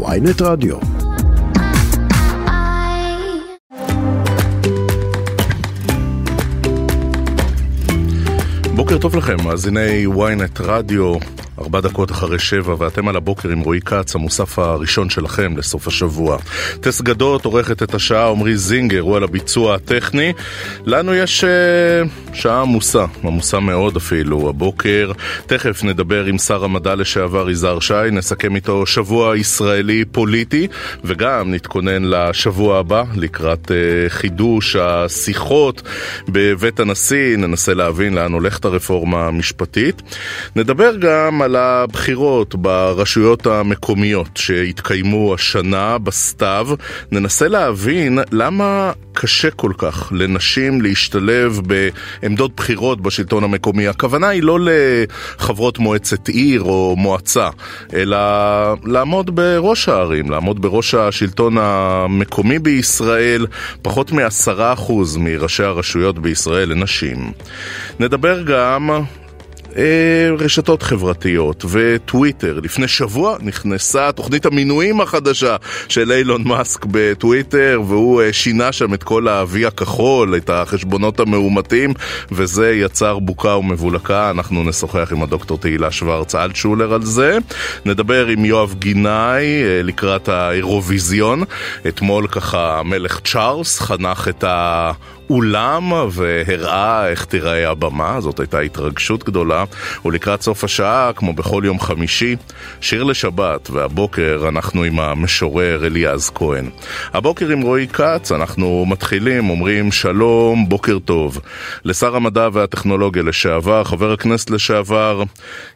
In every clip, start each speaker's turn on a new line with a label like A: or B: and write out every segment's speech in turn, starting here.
A: ויינט רדיו. בוקר טוב לכם, מאזיני ynet רדיו. ארבע דקות אחרי שבע, ואתם על הבוקר עם רועי כץ, המוסף הראשון שלכם לסוף השבוע. טס גדות עורכת את השעה, עמרי זינגר הוא על הביצוע הטכני. לנו יש uh, שעה עמוסה, עמוסה מאוד אפילו, הבוקר. תכף נדבר עם שר המדע לשעבר יזהר שי, נסכם איתו שבוע ישראלי פוליטי, וגם נתכונן לשבוע הבא, לקראת uh, חידוש השיחות בבית הנשיא, ננסה להבין לאן הולכת הרפורמה המשפטית. נדבר גם על... הבחירות ברשויות המקומיות שהתקיימו השנה בסתיו. ננסה להבין למה קשה כל כך לנשים להשתלב בעמדות בחירות בשלטון המקומי. הכוונה היא לא לחברות מועצת עיר או מועצה, אלא לעמוד בראש הערים, לעמוד בראש השלטון המקומי בישראל. פחות מעשרה אחוז מראשי הרשויות בישראל לנשים. נדבר גם רשתות חברתיות וטוויטר. לפני שבוע נכנסה תוכנית המינויים החדשה של אילון מאסק בטוויטר, והוא אה, שינה שם את כל ה-V הכחול, את החשבונות המאומתים, וזה יצר בוקה ומבולקה. אנחנו נשוחח עם הדוקטור תהילה שוורץ אלטשולר על זה. נדבר עם יואב גינאי אה, לקראת האירוויזיון. אתמול ככה המלך צ'ארלס חנך את ה... אולם והראה איך תיראה הבמה, זאת הייתה התרגשות גדולה. ולקראת סוף השעה, כמו בכל יום חמישי, שיר לשבת, והבוקר אנחנו עם המשורר אליעז כהן. הבוקר עם רועי כץ, אנחנו מתחילים, אומרים שלום, בוקר טוב. לשר המדע והטכנולוגיה לשעבר, חבר הכנסת לשעבר,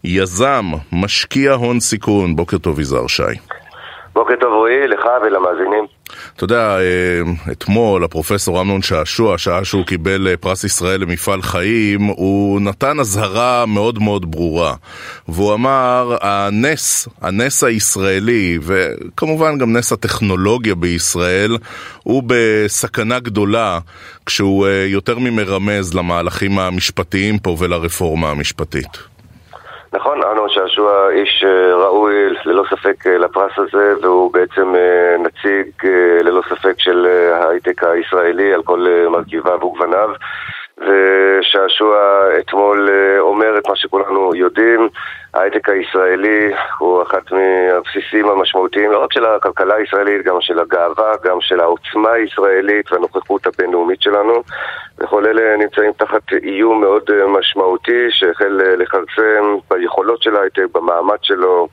A: יזם, משקיע הון סיכון, בוקר טוב יזהר שי.
B: בוקר טוב רועי, לך ולמאזינים.
A: אתה יודע, אה, אתמול הפרופסור אמנון שעשוע, שעה שהוא קיבל אה, פרס ישראל למפעל חיים, הוא נתן אזהרה מאוד מאוד ברורה. והוא אמר, הנס, הנס הישראלי, וכמובן גם נס הטכנולוגיה בישראל, הוא בסכנה גדולה כשהוא אה, יותר ממרמז למהלכים המשפטיים פה ולרפורמה המשפטית.
B: נכון, אמנון שעשוע איש אה, ראוי ללא ספק אה, לפרס הזה, והוא בעצם אה, נציג ללא ספק של ההייטק הישראלי על כל מרכיביו וגווניו. ושעשוע אתמול אומר את מה שכולנו יודעים, ההייטק הישראלי הוא אחת מהבסיסים המשמעותיים לא רק של הכלכלה הישראלית, גם של הגאווה, גם של העוצמה הישראלית והנוכחות הבינלאומית שלנו. וכל אלה נמצאים תחת איום מאוד משמעותי שהחל לכרסם ביכולות של ההייטק, במעמד שלו,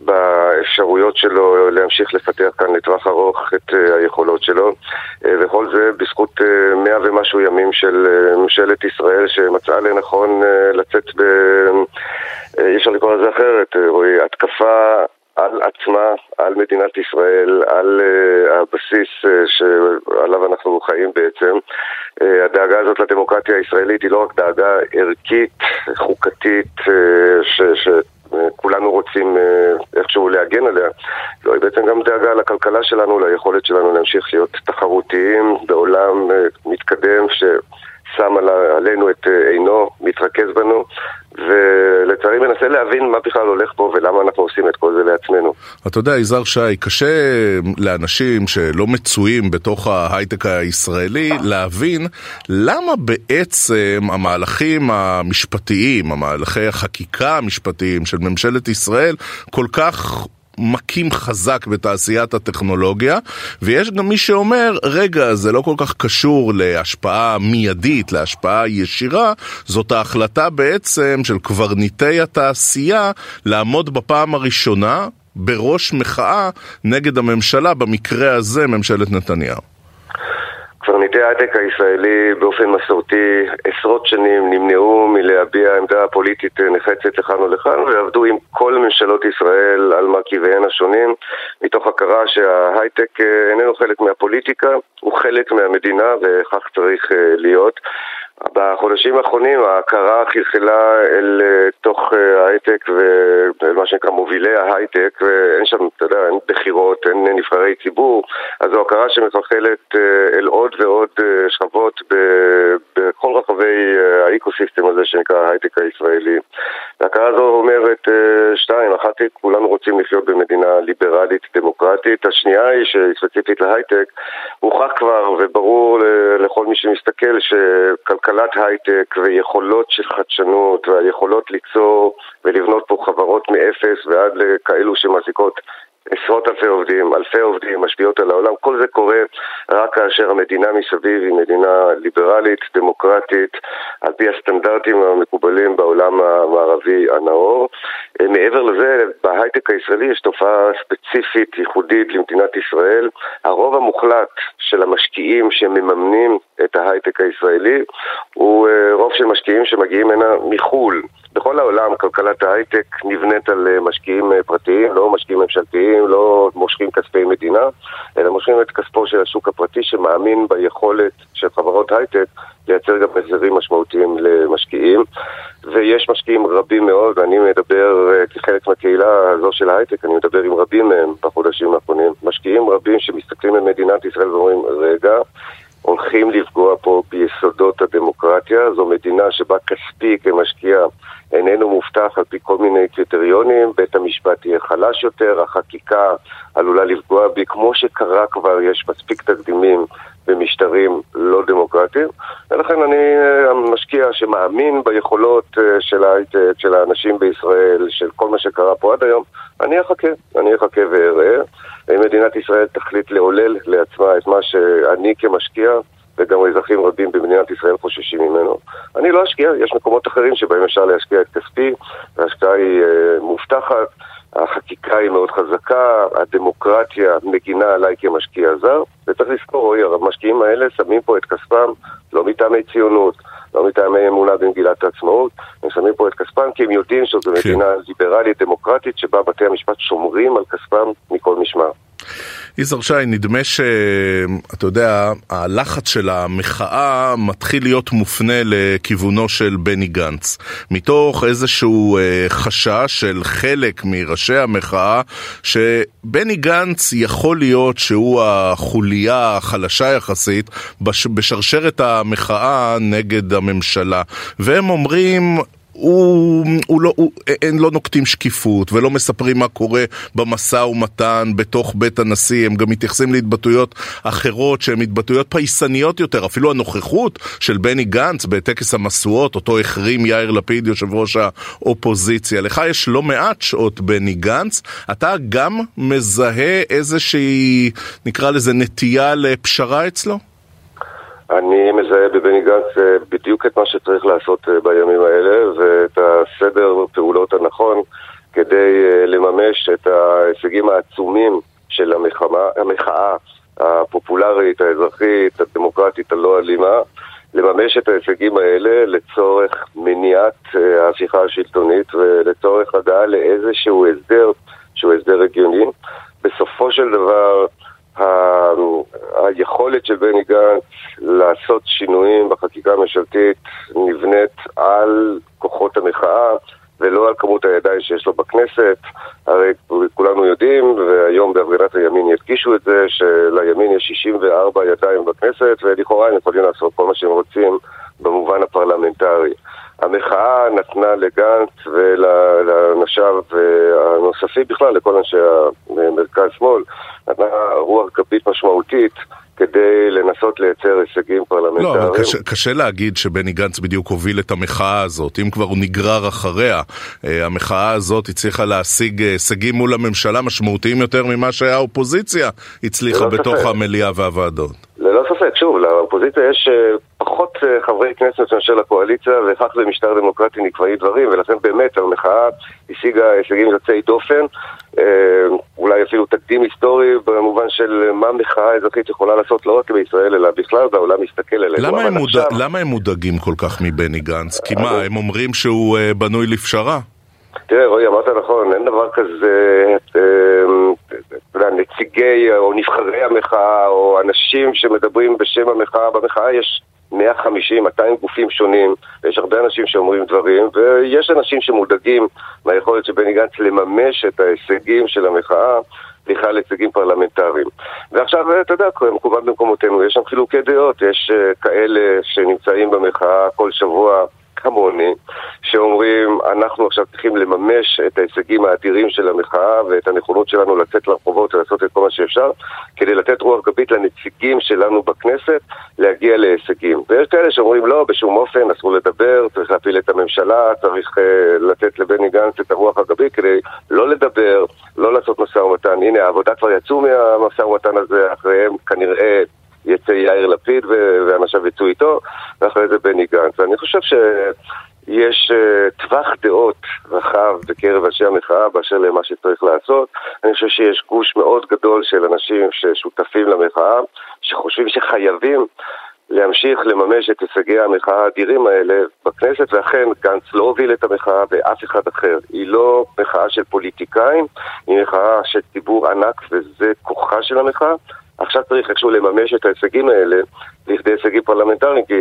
B: באפשרויות שלו להמשיך לפתח כאן לטווח ארוך את היכולות שלו וכל זה בזכות מאה ומשהו ימים של ממשלת ישראל שמצאה לנכון לצאת ב... אי אפשר לקרוא לזה אחרת, רועי, התקפה על עצמה, על מדינת ישראל, על הבסיס שעליו אנחנו חיים בעצם. הדאגה הזאת לדמוקרטיה הישראלית היא לא רק דאגה ערכית, חוקתית, ש... ש כולנו רוצים איכשהו להגן עליה, זו היא בעצם גם דאגה לכלכלה שלנו, ליכולת שלנו להמשיך להיות תחרותיים בעולם מתקדם ששם עלינו את עינו, מתרכז בנו, ולצערי מנסה להבין מה בכלל הולך פה ולמה אנחנו עושים את כל זה לעצמנו.
A: אתה יודע, יזהר שי, קשה לאנשים שלא מצויים בתוך ההייטק הישראלי להבין למה בעצם המהלכים המשפטיים, המהלכי החקיקה המשפטיים של ממשלת ישראל כל כך מכים חזק בתעשיית הטכנולוגיה, ויש גם מי שאומר, רגע, זה לא כל כך קשור להשפעה מיידית, להשפעה ישירה, זאת ההחלטה בעצם של קברניטי התעשייה לעמוד בפעם הראשונה בראש מחאה נגד הממשלה, במקרה הזה ממשלת נתניהו.
B: קברניטי ההייטק הישראלי באופן מסורתי עשרות שנים נמנעו מלהביע עמדה פוליטית נחצת לכאן או לכאן ועבדו עם כל ממשלות ישראל על מרכיביהן השונים מתוך הכרה שההייטק איננו חלק מהפוליטיקה, הוא חלק מהמדינה וכך צריך להיות בחודשים האחרונים ההכרה חלחלה אל אה, תוך אה, ההייטק ומה שנקרא מובילי ההייטק ואין שם, אתה יודע, אין בחירות, אין נבחרי ציבור אז זו הכרה שמחלחלת אה, אל עוד ועוד שכבות בכל רחבי האקוסיסטם הזה שנקרא ההייטק הישראלי. ההכרה הזו אומרת שתיים, אחת היא כולנו רוצים לחיות במדינה ליברלית דמוקרטית, השנייה היא שספציפית להייטק הוכח כבר וברור לכל מי שמסתכל שכלכלה כלכלת הייטק ויכולות של חדשנות והיכולות ליצור ולבנות פה חברות מאפס ועד לכאלו שמעסיקות עשרות אלפי עובדים, אלפי עובדים, משפיעות על העולם, כל זה קורה רק כאשר המדינה מסביב היא מדינה ליברלית, דמוקרטית, על פי הסטנדרטים המקובלים בעולם המערבי הנאור. מעבר לזה, בהייטק הישראלי יש תופעה ספציפית, ייחודית למדינת ישראל. הרוב המוחלט של המשקיעים שמממנים את ההייטק הישראלי הוא אה, רוב של משקיעים שמגיעים הנה מחו"ל. בכל העולם כלכלת ההייטק נבנית על אה, משקיעים אה, פרטיים, לא משקיעים ממשלתיים, לא מושכים כספי מדינה, אלא מושכים את כספו של השוק הפרטי שמאמין ביכולת של חברות הייטק לייצר גם החזרים משמעותיים למשקיעים. ויש משקיעים רבים מאוד, ואני מדבר אה, כחלק מהקהילה הזו של ההייטק, אני מדבר עם רבים מהם בחודשים האחרונים. משקיעים רבים שמסתכלים על מדינת ישראל ואומרים, רגע, הולכים לפגוע פה ביסודות הדמוקרטיה. זו מדינה שבה כספי כמשקיע איננו מובטח על פי כל מיני קריטריונים, בית המשפט יהיה חלש יותר, החקיקה עלולה לפגוע בי, כמו שקרה כבר, יש מספיק תקדימים במשטרים לא דמוקרטיים, ולכן אני אה, משקיע שמאמין ביכולות אה, של ההייטק, של האנשים בישראל, של כל מה שקרה פה עד היום, אני אחכה, אני אחכה ואראה. מדינת ישראל תחליט לעולל לעצמה את מה שאני כמשקיע וגם אזרחים רבים במדינת ישראל חוששים ממנו. אני לא אשקיע, יש מקומות אחרים שבהם אפשר להשקיע את כספי, ההשקעה היא uh, מובטחת, החקיקה היא מאוד חזקה, הדמוקרטיה מגינה עליי כמשקיע זר, וצריך לזכור, רועי, המשקיעים האלה שמים פה את כספם לא מטעמי ציונות, לא מטעמי אמונה במגילת העצמאות, הם שמים פה את כספם כי הם יודעים שזו כן. מדינה ליברלית דמוקרטית שבה בתי המשפט שומרים על כספם מכל משמר.
A: יזהר שי, נדמה שאתה יודע, הלחץ של המחאה מתחיל להיות מופנה לכיוונו של בני גנץ. מתוך איזשהו אה, חשש של חלק מראשי המחאה, שבני גנץ יכול להיות שהוא החוליה החלשה יחסית בשרשרת המחאה נגד הממשלה. והם אומרים, הוא, הוא לא, הוא, הם לא נוקטים שקיפות ולא מספרים מה קורה במשא ומתן בתוך בית הנשיא, הם גם מתייחסים להתבטאויות אחרות שהן התבטאויות פייסניות יותר, אפילו הנוכחות של בני גנץ בטקס המשואות, אותו החרים יאיר לפיד, יושב ראש האופוזיציה. לך יש לא מעט שעות בני גנץ, אתה גם מזהה איזושהי, נקרא לזה, נטייה לפשרה אצלו?
B: אני מזהה בבני גנץ אה, בדיוק את מה שצריך לעשות אה, בימים האלה ואת הסדר פעולות הנכון כדי אה, לממש את ההישגים העצומים של המחאה, הפופולרית, האזרחית, הדמוקרטית, הלא אלימה, לממש את ההישגים האלה לצורך מניעת ההפיכה השלטונית ולצורך הגעה לאיזשהו הסדר שהוא הסדר הגיוני. בסופו של דבר. היכולת של בני גנץ לעשות שינויים בחקיקה הממשלתית נבנית על כוחות המחאה ולא על כמות הידיים שיש לו בכנסת. הרי כולנו יודעים, והיום בהפגנת הימין ידגישו את זה, שלימין יש 64 ידיים בכנסת, ולכאורה הם יכולים לעשות כל מה שהם רוצים במובן הפרלמנטרי. המחאה נתנה לגנץ ולאנשיו הנוספים בכלל, לכל אנשי המרכז-שמאל, נתנה רוח גבית משמעותית כדי לנסות לייצר הישגים פרלמנטריים. לא, אבל
A: קשה, קשה להגיד שבני גנץ בדיוק הוביל את המחאה הזאת. אם כבר הוא נגרר אחריה, אה, המחאה הזאת הצליחה להשיג אה, הישגים מול הממשלה משמעותיים יותר ממה שהאופוזיציה הצליחה בתוך ספק. המליאה והוועדות.
B: ללא ספק, שוב, לאופוזיציה יש אה, פחות חברי כנסת מאשר לקואליציה, וכך במשטר דמוקרטי נקבעים דברים, ולכן באמת המחאה השיגה הישגים יוצאי דופן. אה, אולי אפילו תקדים היסטורי במובן של מה מחאה אזרחית יכולה לעשות לא רק בישראל אלא בכלל והעולם מסתכל אלינו.
A: למה, הם, מוד... עכשיו... למה הם מודאגים כל כך מבני גנץ? כי מה, הם אומרים שהוא uh, בנוי לפשרה?
B: תראה רועי אמרת נכון, אין דבר כזה, אה, אתה יודע, נציגי או נבחרי המחאה או אנשים שמדברים בשם המחאה, במחאה יש 150, 200 גופים שונים, ויש הרבה אנשים שאומרים דברים, ויש אנשים שמודאגים מהיכולת של בני גנץ לממש את ההישגים של המחאה. בכלל הישגים פרלמנטריים. ועכשיו, אתה יודע, מקובל במקומותינו, יש שם חילוקי דעות, יש אה, כאלה שנמצאים במחאה כל שבוע כמוני, שאומרים, אנחנו עכשיו צריכים לממש את ההישגים האדירים של המחאה ואת הנכונות שלנו לצאת לרחובות ולעשות את כל מה שאפשר, כדי לתת רוח גבית לנציגים שלנו בכנסת להגיע להישגים. ויש כאלה שאומרים, לא, בשום אופן, אסור לדבר, צריך להפיל את הממשלה, צריך uh, לתת לבני גנץ את הרוח הגבית כדי לא לדבר, לא לעשות משא ומתן. הנה, העבודה כבר יצאו מהמשא ומתן הזה, אחריהם כנראה יצא יאיר לפיד ואנשיו יצאו איתו, ואחרי זה בני גנץ. ואני חושב שיש uh, טווח דעות רחב בקרב אנשי המחאה באשר למה שצריך לעשות. אני חושב שיש גוש מאוד גדול של אנשים ששותפים למחאה, שחושבים שחייבים להמשיך לממש את הישגי המחאה האדירים האלה בכנסת, ואכן גנץ לא הוביל את המחאה ואף אחד אחר. היא לא מחאה של פוליטיקאים, היא מחאה של ציבור ענק וזה כוחה של המחאה. עכשיו צריך איכשהו לממש את ההישגים האלה לכדי הישגים פרלמנטריים, כי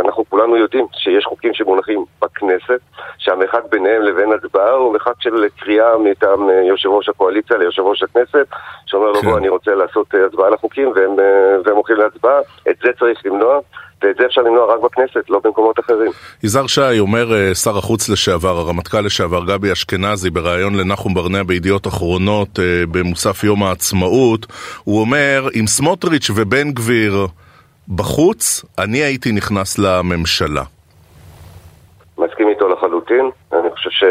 B: אנחנו כולנו יודעים שיש חוקים שמונחים בכנסת, שהמרחק ביניהם לבין הצבעה הוא מרחק של קריאה מטעם אה, יושב ראש הקואליציה ליושב ראש הכנסת, שאומר לו כן. בוא אני רוצה לעשות אה, הצבעה לחוקים והם, אה, והם הולכים להצבעה, את זה צריך למנוע. ואת זה אפשר למנוע רק בכנסת, לא במקומות אחרים.
A: יזהר שי, אומר אה, שר החוץ לשעבר, הרמטכ"ל לשעבר גבי אשכנזי, בריאיון לנחום ברנע בידיעות אחרונות אה, במוסף יום העצמאות, הוא אומר, אם סמוטריץ' ובן גביר בחוץ, אני הייתי נכנס לממשלה.
B: מסכים איתו לחלוטין. אני חושב ש...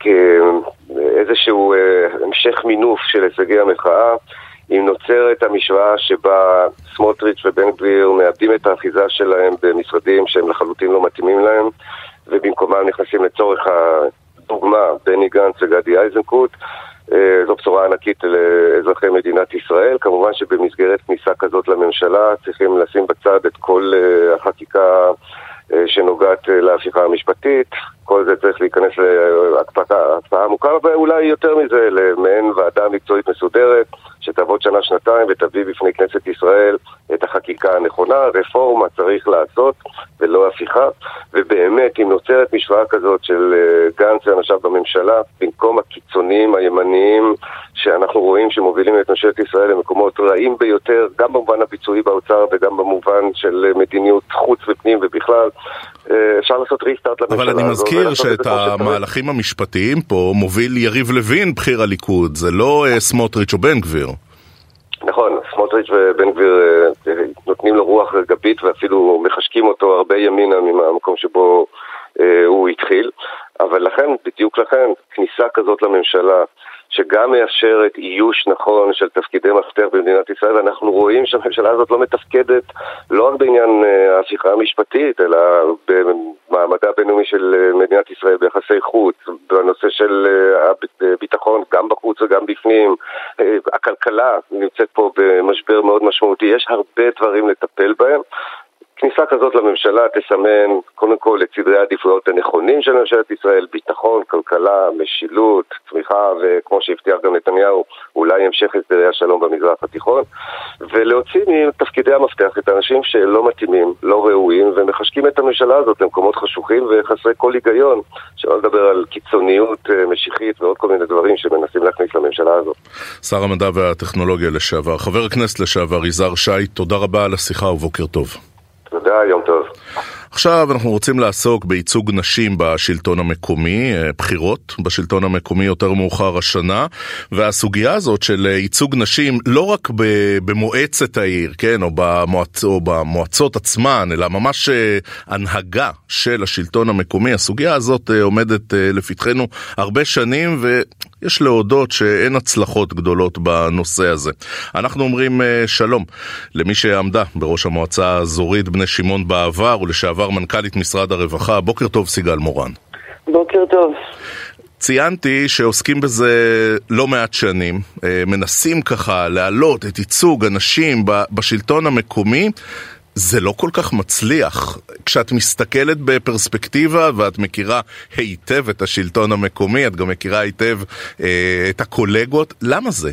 B: כאיזשהו אה, המשך מינוף של הישגי המחאה, אם נוצרת המשוואה שבה סמוטריץ' ובן גביר מאבדים את האחיזה שלהם במשרדים שהם לחלוטין לא מתאימים להם, ובמקומם נכנסים לצורך הדוגמה בני גנץ וגדי איזנקוט. אה, זו בשורה ענקית לאזרחי מדינת ישראל. כמובן שבמסגרת כניסה כזאת לממשלה צריכים לשים בצד את כל אה, החקיקה אה, שנוגעת להפיכה המשפטית. כל זה צריך להיכנס להקפאה עמוקה, ואולי יותר מזה, למעין ועדה מקצועית מסודרת. שתעבוד שנה-שנתיים ותביא בפני כנסת ישראל את החקיקה הנכונה. רפורמה צריך לעשות ולא הפיכה, ובאמת, אם נוצרת משוואה כזאת של אה, גנץ ואנשיו בממשלה, במקום הקיצוניים הימניים שאנחנו רואים שמובילים את ממשלת ישראל למקומות רעים ביותר, גם במובן הביצועי באוצר וגם במובן של מדיניות חוץ ופנים ובכלל, אה, אפשר לעשות ריסטארט לממשלה
A: הזו. אבל אני מזכיר שאת המהלכים המשפטיים פה מוביל יריב לוין, בכיר הליכוד, זה לא אה, סמוטריץ' או בן גביר.
B: נכון, סמוטריץ' ובן גביר אה, נותנים לו רוח גבית ואפילו מחשקים אותו הרבה ימינה מהמקום שבו הוא התחיל, אבל לכן, בדיוק לכן, כניסה כזאת לממשלה שגם מאפשרת איוש נכון של תפקידי מפתח במדינת ישראל, ואנחנו רואים שהממשלה הזאת לא מתפקדת לא רק בעניין אה, ההפיכה המשפטית, אלא במעמדה הבינלאומי של אה, מדינת ישראל ביחסי חוץ, בנושא של הביטחון, אה, גם בחוץ וגם בפנים. הכלכלה נמצאת פה במשבר מאוד משמעותי, יש הרבה דברים לטפל בהם. כניסה כזאת לממשלה תסמן קודם כל את סדרי העדיפויות הנכונים של ממשלת ישראל, ביטחון, כלכלה, משילות, צמיחה וכמו שהבטיח גם נתניהו, אולי המשך הסדרי השלום במזרח התיכון ולהוציא מתפקידי המפתח את האנשים שלא מתאימים, לא ראויים ומחשקים את הממשלה הזאת למקומות חשוכים וחסרי כל היגיון, שלא לדבר על קיצוניות אה, משיחית ועוד כל מיני דברים שמנסים להכניס לממשלה הזאת.
A: שר המדע והטכנולוגיה לשעבר, חבר הכנסת לשעבר יזהר שי, תודה רבה על השיחה ובוקר טוב.
B: תודה, יום טוב.
A: עכשיו אנחנו רוצים לעסוק בייצוג נשים בשלטון המקומי, אה, בחירות בשלטון המקומי יותר מאוחר השנה, והסוגיה הזאת של אה, ייצוג נשים לא רק במועצת העיר, כן, או, במועצ... או במועצות עצמן, אלא ממש אה, הנהגה של השלטון המקומי, הסוגיה הזאת עומדת לפתחנו הרבה שנים, ו... יש להודות שאין הצלחות גדולות בנושא הזה. אנחנו אומרים שלום למי שעמדה בראש המועצה האזורית בני שמעון בעבר ולשעבר לשעבר מנכ"לית משרד הרווחה. בוקר טוב, סיגל מורן.
C: בוקר טוב.
A: ציינתי שעוסקים בזה לא מעט שנים, אה, מנסים ככה להעלות את ייצוג הנשים בשלטון המקומי. זה לא כל כך מצליח. כשאת מסתכלת בפרספקטיבה ואת מכירה היטב את השלטון המקומי, את גם מכירה היטב אה, את הקולגות, למה זה?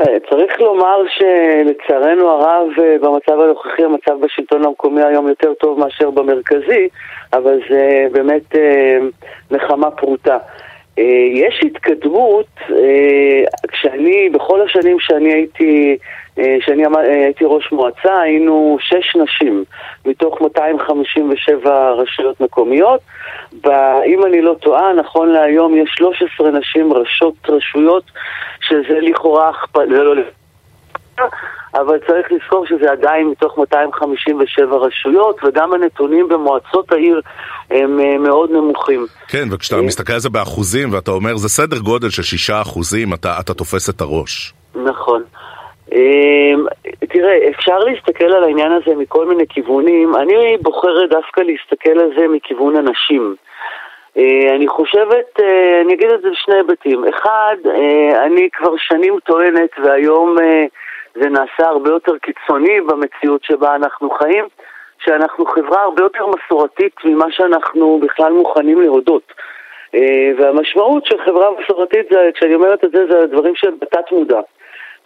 C: אה, צריך לומר שלצערנו הרב במצב הנוכחי המצב בשלטון המקומי היום יותר טוב מאשר במרכזי, אבל זה באמת נחמה פרוטה. יש התקדמות, כשאני, בכל השנים שאני הייתי כשאני הייתי ראש מועצה היינו שש נשים מתוך 257 רשויות מקומיות. אם אני לא טועה, נכון להיום יש 13 נשים ראשות רשויות, שזה לכאורה זה לא אבל צריך לזכור שזה עדיין מתוך 257 רשויות, וגם הנתונים במועצות העיר הם אה, מאוד נמוכים.
A: כן, וכשאתה מסתכל על זה באחוזים, ואתה אומר, זה סדר גודל של 6 אחוזים, אתה, אתה תופס את הראש.
C: נכון. אמ, תראה, אפשר להסתכל על העניין הזה מכל מיני כיוונים. אני בוחרת דווקא להסתכל על זה מכיוון הנשים. אה, אני חושבת, אה, אני אגיד את זה בשני היבטים. אחד, אה, אני כבר שנים טוענת, והיום זה נעשה הרבה יותר קיצוני במציאות שבה אנחנו חיים, שאנחנו חברה הרבה יותר מסורתית ממה שאנחנו בכלל מוכנים להודות. והמשמעות של חברה מסורתית, כשאני אומרת את זה, זה הדברים שהם בתת מודע.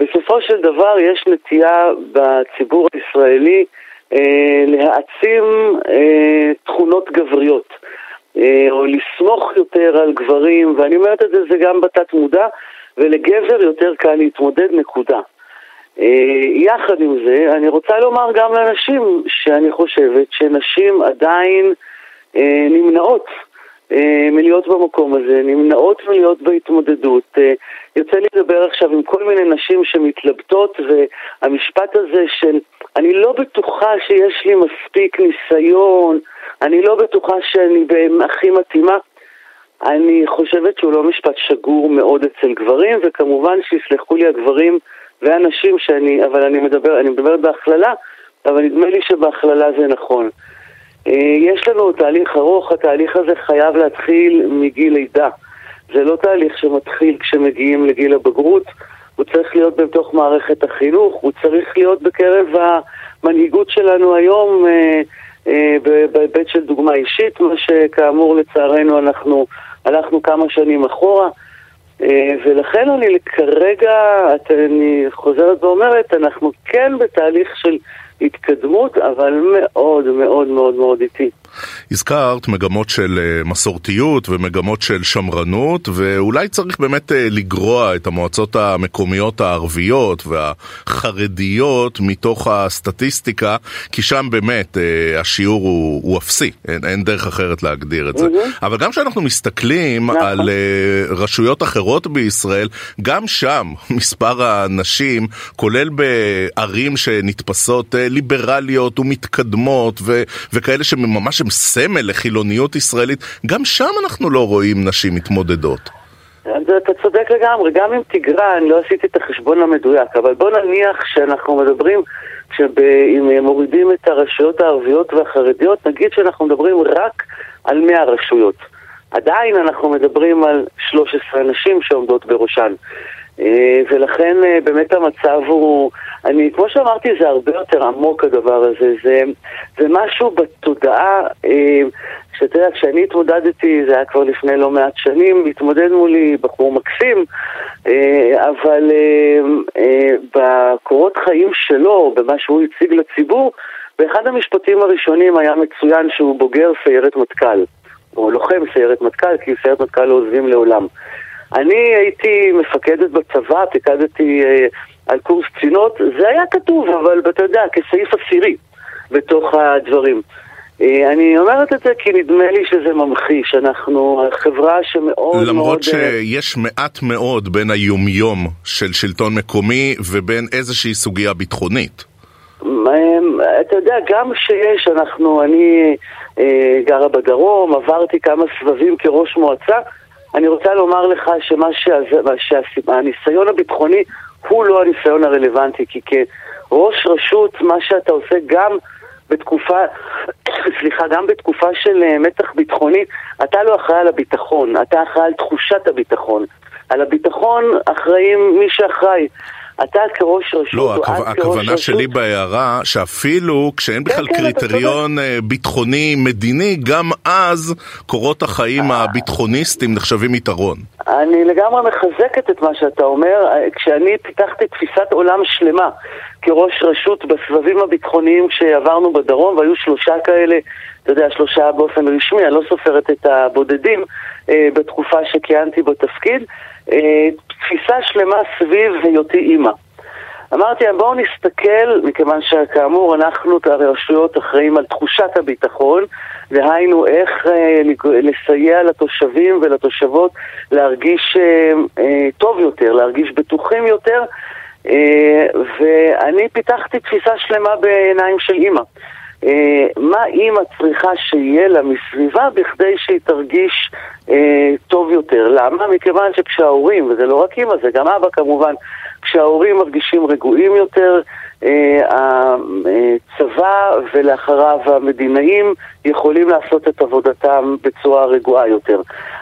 C: בסופו של דבר יש נטייה בציבור הישראלי אה, להעצים אה, תכונות גבריות, אה, או לסמוך יותר על גברים, ואני אומרת את זה, זה גם בתת מודע, ולגבר יותר קל להתמודד, נקודה. אה, יחד עם זה, אני רוצה לומר גם לנשים שאני חושבת שנשים עדיין אה, נמנעות מלהיות במקום הזה, נמנעות מלהיות בהתמודדות. אה, יוצא לי לדבר עכשיו עם כל מיני נשים שמתלבטות, והמשפט הזה של אני לא בטוחה שיש לי מספיק ניסיון, אני לא בטוחה שאני הכי מתאימה, אני חושבת שהוא לא משפט שגור מאוד אצל גברים, וכמובן שיסלחו לי הגברים והנשים שאני, אבל אני מדבר, אני מדברת בהכללה, אבל נדמה לי שבהכללה זה נכון. אה, יש לנו תהליך ארוך, התהליך הזה חייב להתחיל מגיל לידה. זה לא תהליך שמתחיל כשמגיעים לגיל הבגרות, הוא צריך להיות בתוך מערכת החינוך, הוא צריך להיות בקרב המנהיגות שלנו היום אה, אה, בהיבט של דוגמה אישית, מה שכאמור לצערנו אנחנו הלכנו כמה שנים אחורה. ולכן אני כרגע, אני חוזרת ואומרת, אנחנו כן בתהליך של התקדמות, אבל מאוד מאוד מאוד מאוד איטית.
A: הזכרת מגמות של אה, מסורתיות ומגמות של שמרנות, ואולי צריך באמת אה, לגרוע את המועצות המקומיות הערביות והחרדיות מתוך הסטטיסטיקה, כי שם באמת אה, השיעור הוא, הוא אפסי, אין, אין דרך אחרת להגדיר את זה. Mm-hmm. אבל גם כשאנחנו מסתכלים נכון. על רשויות אחרות בישראל, גם שם מספר הנשים, כולל בערים שנתפסות ליברליות ומתקדמות ו- וכאלה שממש הם סמל לחילוניות ישראלית, גם שם אנחנו לא רואים נשים מתמודדות.
C: אתה צודק לגמרי, גם אם אני לא עשיתי את החשבון המדויק, אבל בוא נניח שאנחנו מדברים, אם מורידים את הרשויות הערביות והחרדיות, נגיד שאנחנו מדברים רק על 100 רשויות. עדיין אנחנו מדברים על 13 נשים שעומדות בראשן. אה, ולכן אה, באמת המצב הוא, אני, כמו שאמרתי, זה הרבה יותר עמוק הדבר הזה, זה, זה משהו בתודעה, אה, שאתה יודע, כשאני התמודדתי, זה היה כבר לפני לא מעט שנים, התמודד מולי בחור מקסים, אבל בקורות חיים שלו, במה שהוא הציג לציבור, באחד המשפטים הראשונים היה מצוין שהוא בוגר סיירת מטכ"ל, או לוחם סיירת מטכ"ל, כי סיירת מטכ"ל לא עוזבים לעולם. אני הייתי מפקדת בצבא, פיקדתי אה, על קורס קצינות, זה היה כתוב, אבל אתה יודע, כסעיף עשירי בתוך הדברים. אה, אני אומרת את זה כי נדמה לי שזה ממחיש, אנחנו חברה שמאוד
A: למרות מאוד... למרות אה, שיש מעט מאוד בין היומיום של שלטון מקומי ובין איזושהי סוגיה ביטחונית.
C: אתה יודע, גם שיש, אנחנו, אני אה, גרה בדרום, עברתי כמה סבבים כראש מועצה, אני רוצה לומר לך שמה שהניסיון הביטחוני הוא לא הניסיון הרלוונטי, כי כראש רשות, מה שאתה עושה גם בתקופה, סליחה, גם בתקופה של אה, מתח ביטחוני, אתה לא אחראי על הביטחון, אתה אחראי על תחושת הביטחון. על הביטחון אחראים מי שאחראי. אתה כראש רשות,
A: לא, הכו... הכוונה שלי רשות... בהערה, שאפילו כשאין בכלל כן, כן, קריטריון אה, ביטחוני-מדיני, גם אז קורות החיים אה. הביטחוניסטים נחשבים יתרון.
C: אני לגמרי מחזקת את מה שאתה אומר. כשאני פיתחתי תפיסת עולם שלמה כראש רשות בסבבים הביטחוניים שעברנו בדרום, והיו שלושה כאלה, אתה יודע, שלושה באופן רשמי, אני לא סופרת את הבודדים אה, בתקופה שכיהנתי בתפקיד, אה, תפיסה שלמה סביב היותי אימא. אמרתי להם, בואו נסתכל, מכיוון שכאמור אנחנו, הרשויות, אחראים על תחושת הביטחון, דהיינו איך אה, לסייע לתושבים ולתושבות להרגיש אה, אה, טוב יותר, להרגיש בטוחים יותר, אה, ואני פיתחתי תפיסה שלמה בעיניים של אימא. אה, מה אימא צריכה שיהיה לה מסביבה בכדי שהיא תרגיש אה, טוב יותר? למה? מכיוון שכשההורים, וזה לא רק אימא, זה גם אבא כמובן, כשההורים מרגישים רגועים יותר, אה, הצבא ולאחריו המדינאים יכולים לעשות את עבודתם בצורה רגועה יותר.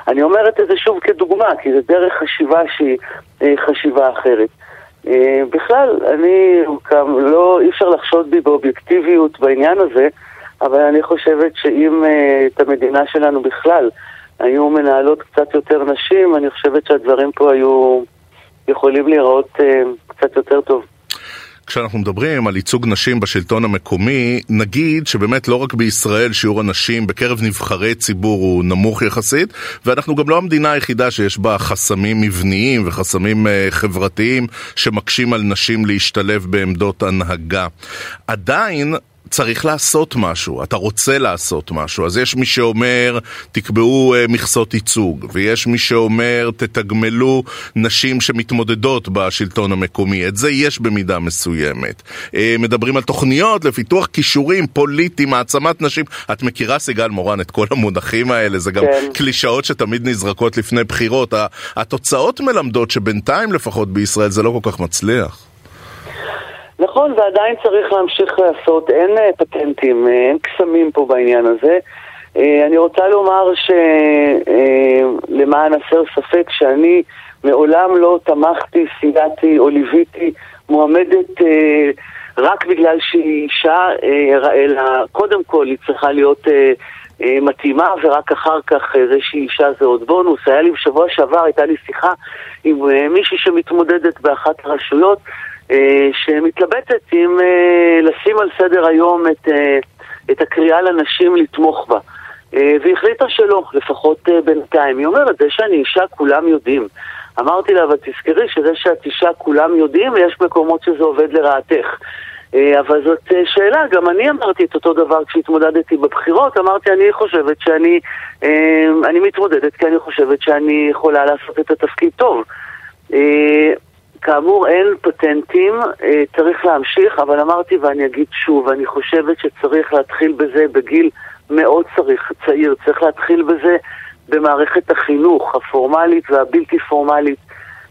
C: אני אומרת את זה שוב כדוגמה, כי זה דרך חשיבה שהיא אה, חשיבה אחרת. אה, בכלל, אני, לא, אי אפשר לחשוד בי באובייקטיביות בעניין הזה, אבל אני חושבת שאם את המדינה שלנו בכלל היו מנהלות קצת יותר נשים, אני חושבת שהדברים פה היו יכולים להיראות קצת יותר טוב.
A: כשאנחנו מדברים על ייצוג נשים בשלטון המקומי, נגיד שבאמת לא רק בישראל שיעור הנשים בקרב נבחרי ציבור הוא נמוך יחסית, ואנחנו גם לא המדינה היחידה שיש בה חסמים מבניים וחסמים uh, חברתיים שמקשים על נשים להשתלב בעמדות הנהגה. עדיין צריך לעשות משהו, אתה רוצה לעשות משהו. אז יש מי שאומר, תקבעו uh, מכסות ייצוג, ויש מי שאומר, תתגמלו נשים שמתמודדות בשלטון המקומי. את זה יש במידה מסוימת. Uh, מדברים על תוכניות לפיתוח כישורים פוליטיים, העצמת נשים. את מכירה, סיגל מורן, את כל המונחים האלה, זה גם כן. קלישאות שתמיד נזרקות לפני בחירות. התוצאות מלמדות שבינתיים לפחות בישראל זה לא כל כך מצליח.
C: נכון, ועדיין צריך להמשיך לעשות, אין אה, פטנטים, אה, אין קסמים פה בעניין הזה. אה, אני רוצה לומר שלמען הסר ספק שאני מעולם לא תמכתי, סייעתי או ליוויתי מועמדת רק בגלל שהיא אישה, אלא קודם כל היא צריכה להיות מתאימה, ורק אחר כך זה שהיא אישה זה עוד בונוס. היה לי בשבוע שעבר, הייתה לי שיחה עם מישהי שמתמודדת באחת הרשויות. אה, שמתלבטת אם אה, לשים על סדר היום את, אה, את הקריאה לנשים לתמוך בה. והחליטה שלא, לפחות בינתיים. היא אומרת, זה שאני אישה כולם יודעים. אמרתי לה, אבל תזכרי שזה שאת אישה כולם יודעים, ויש מקומות שזה עובד לרעתך. אבל זאת שאלה, גם אני אמרתי את אותו דבר כשהתמודדתי בבחירות, אמרתי, אני חושבת שאני אני מתמודדת כי אני חושבת שאני יכולה לעשות את התפקיד טוב. כאמור, אין פטנטים, אה, צריך להמשיך, אבל אמרתי ואני אגיד שוב, אני חושבת שצריך להתחיל בזה בגיל מאוד צריך, צעיר, צריך להתחיל בזה במערכת החינוך הפורמלית והבלתי פורמלית.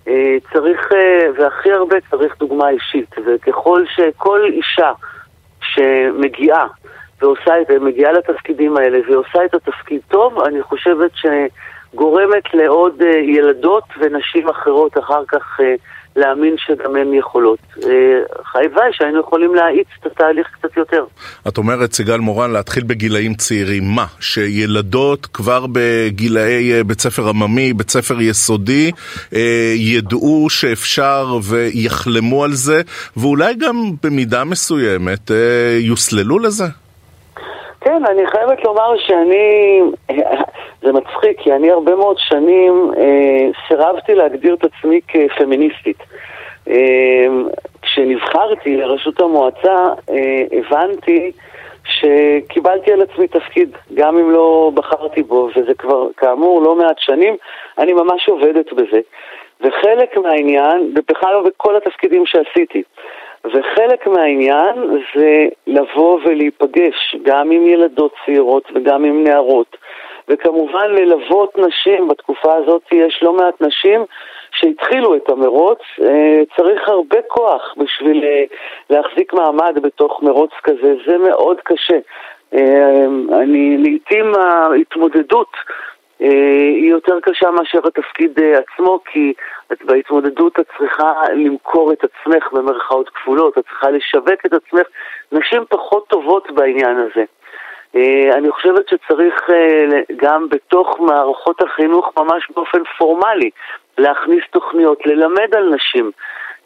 C: אה, צריך, אה, והכי הרבה צריך דוגמה אישית, וככל שכל אישה שמגיעה ועושה את זה, מגיעה לתפקידים האלה ועושה את התפקיד טוב, אני חושבת שגורמת לעוד ילדות ונשים אחרות אחר כך להאמין שגם הן יכולות. הלוואי אה, שהיינו יכולים להאיץ את התהליך קצת יותר.
A: את אומרת, סיגל מורן, להתחיל בגילאים צעירים. מה? שילדות כבר בגילאי אה, בית ספר עממי, בית ספר יסודי, אה, ידעו שאפשר ויחלמו על זה, ואולי גם במידה מסוימת יוסללו לזה?
C: כן, אני חייבת לומר שאני, זה מצחיק, כי אני הרבה מאוד שנים אה, סירבתי להגדיר את עצמי כפמיניסטית. אה, כשנבחרתי לראשות המועצה, אה, הבנתי שקיבלתי על עצמי תפקיד, גם אם לא בחרתי בו, וזה כבר, כאמור, לא מעט שנים, אני ממש עובדת בזה. וחלק מהעניין, ובכלל לא בכל התפקידים שעשיתי, וחלק מהעניין זה לבוא ולהיפגש גם עם ילדות צעירות וגם עם נערות. וכמובן ללוות נשים, בתקופה הזאת יש לא מעט נשים שהתחילו את המרוץ, אה, צריך הרבה כוח בשביל אה, להחזיק מעמד בתוך מרוץ כזה, זה מאוד קשה. אה, אני, לעיתים ההתמודדות היא יותר קשה מאשר התפקיד עצמו, כי בהתמודדות את צריכה למכור את עצמך במרכאות כפולות, את צריכה לשווק את עצמך. נשים פחות טובות בעניין הזה. אני חושבת שצריך גם בתוך מערכות החינוך ממש באופן פורמלי להכניס תוכניות, ללמד על נשים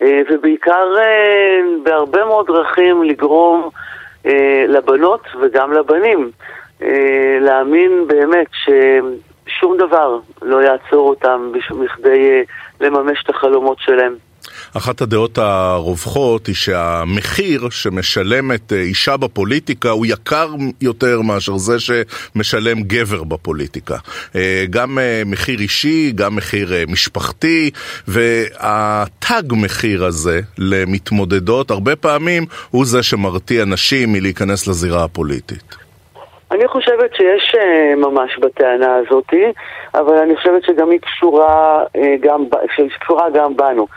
C: ובעיקר בהרבה מאוד דרכים לגרום לבנות וגם לבנים להאמין באמת ששום דבר לא יעצור אותם בכדי לממש את החלומות שלהם.
A: אחת הדעות הרווחות היא שהמחיר שמשלמת אה, אישה בפוליטיקה הוא יקר יותר מאשר זה שמשלם גבר בפוליטיקה. אה, גם אה, מחיר אישי, גם מחיר משפחתי, והתג מחיר הזה למתמודדות הרבה פעמים הוא זה שמרתיע נשים מלהיכנס לזירה הפוליטית.
C: אני חושבת שיש ממש בטענה הזאת, אבל אני חושבת שגם היא קשורה גם, קשורה גם בנו.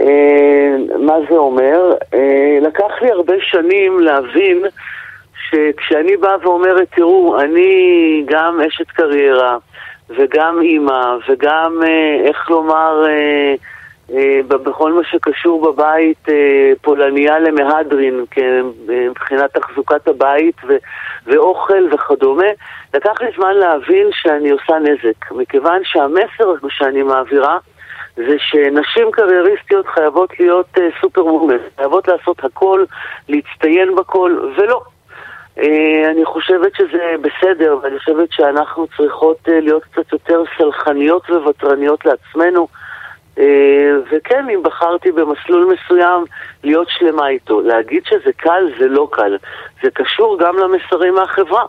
C: אה, מה זה אומר? אה, לקח לי הרבה שנים להבין שכשאני באה ואומרת, תראו, אני גם אשת קריירה וגם אימא וגם, אה, איך לומר, בכל מה שקשור בבית, פולניה למהדרין, כן, מבחינת תחזוקת הבית ו- ואוכל וכדומה, לקח לי זמן להבין שאני עושה נזק, מכיוון שהמסר שאני מעבירה זה שנשים קרייריסטיות חייבות להיות uh, סופר מומנט, חייבות לעשות הכל, להצטיין בכל, ולא. Uh, אני חושבת שזה בסדר, ואני חושבת שאנחנו צריכות uh, להיות קצת יותר סלחניות וותרניות לעצמנו. Uh, וכן, אם בחרתי במסלול מסוים, להיות שלמה איתו. להגיד שזה קל, זה לא קל. זה קשור גם למסרים מהחברה.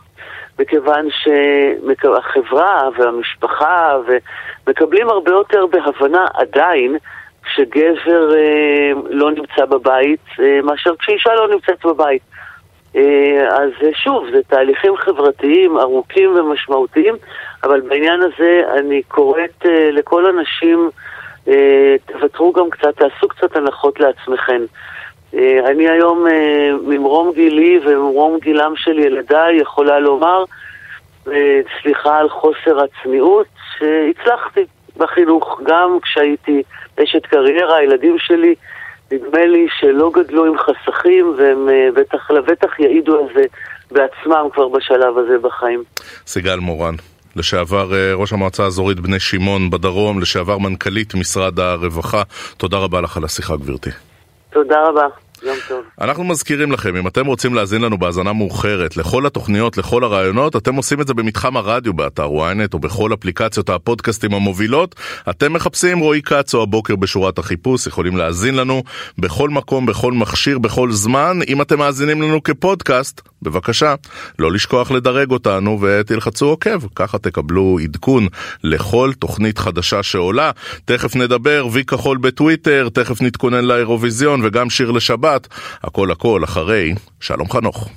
C: מכיוון שהחברה והמשפחה מקבלים הרבה יותר בהבנה עדיין כשגבר אה, לא נמצא בבית אה, מאשר כשאישה לא נמצאת בבית. אה, אז שוב, זה תהליכים חברתיים ארוכים ומשמעותיים, אבל בעניין הזה אני קוראת אה, לכל הנשים, אה, תוותרו גם קצת, תעשו קצת הנחות לעצמכם. אה, אני היום אה, ממרום גילי וממרום גילם של ילדיי יכולה לומר, אה, סליחה על חוסר הצניעות, שהצלחתי בחינוך, גם כשהייתי אשת קריירה, הילדים שלי, נדמה לי שלא גדלו עם חסכים, והם בטח לבטח יעידו על זה בעצמם כבר בשלב הזה בחיים.
A: סיגל מורן. לשעבר ראש המועצה האזורית בני שמעון בדרום, לשעבר מנכ"לית משרד הרווחה. תודה רבה לך על השיחה, גברתי.
C: תודה רבה. יום טוב.
A: אנחנו מזכירים לכם, אם אתם רוצים להאזין לנו בהאזנה מאוחרת לכל התוכניות, לכל הרעיונות, אתם עושים את זה במתחם הרדיו באתר ynet או בכל אפליקציות הפודקאסטים המובילות. אתם מחפשים רועי כץ או הבוקר בשורת החיפוש, יכולים להאזין לנו בכל מקום, בכל מכשיר, בכל זמן. אם אתם מאזינים לנו כפודקאסט, בבקשה, לא לשכוח לדרג אותנו ותלחצו עוקב, ככה תקבלו עדכון לכל תוכנית חדשה שעולה. תכף נדבר וי כחול בטוויטר, תכף נתכונן לאירוויזיון וגם שיר לשבת. הכל הכל אחרי שלום חנוך.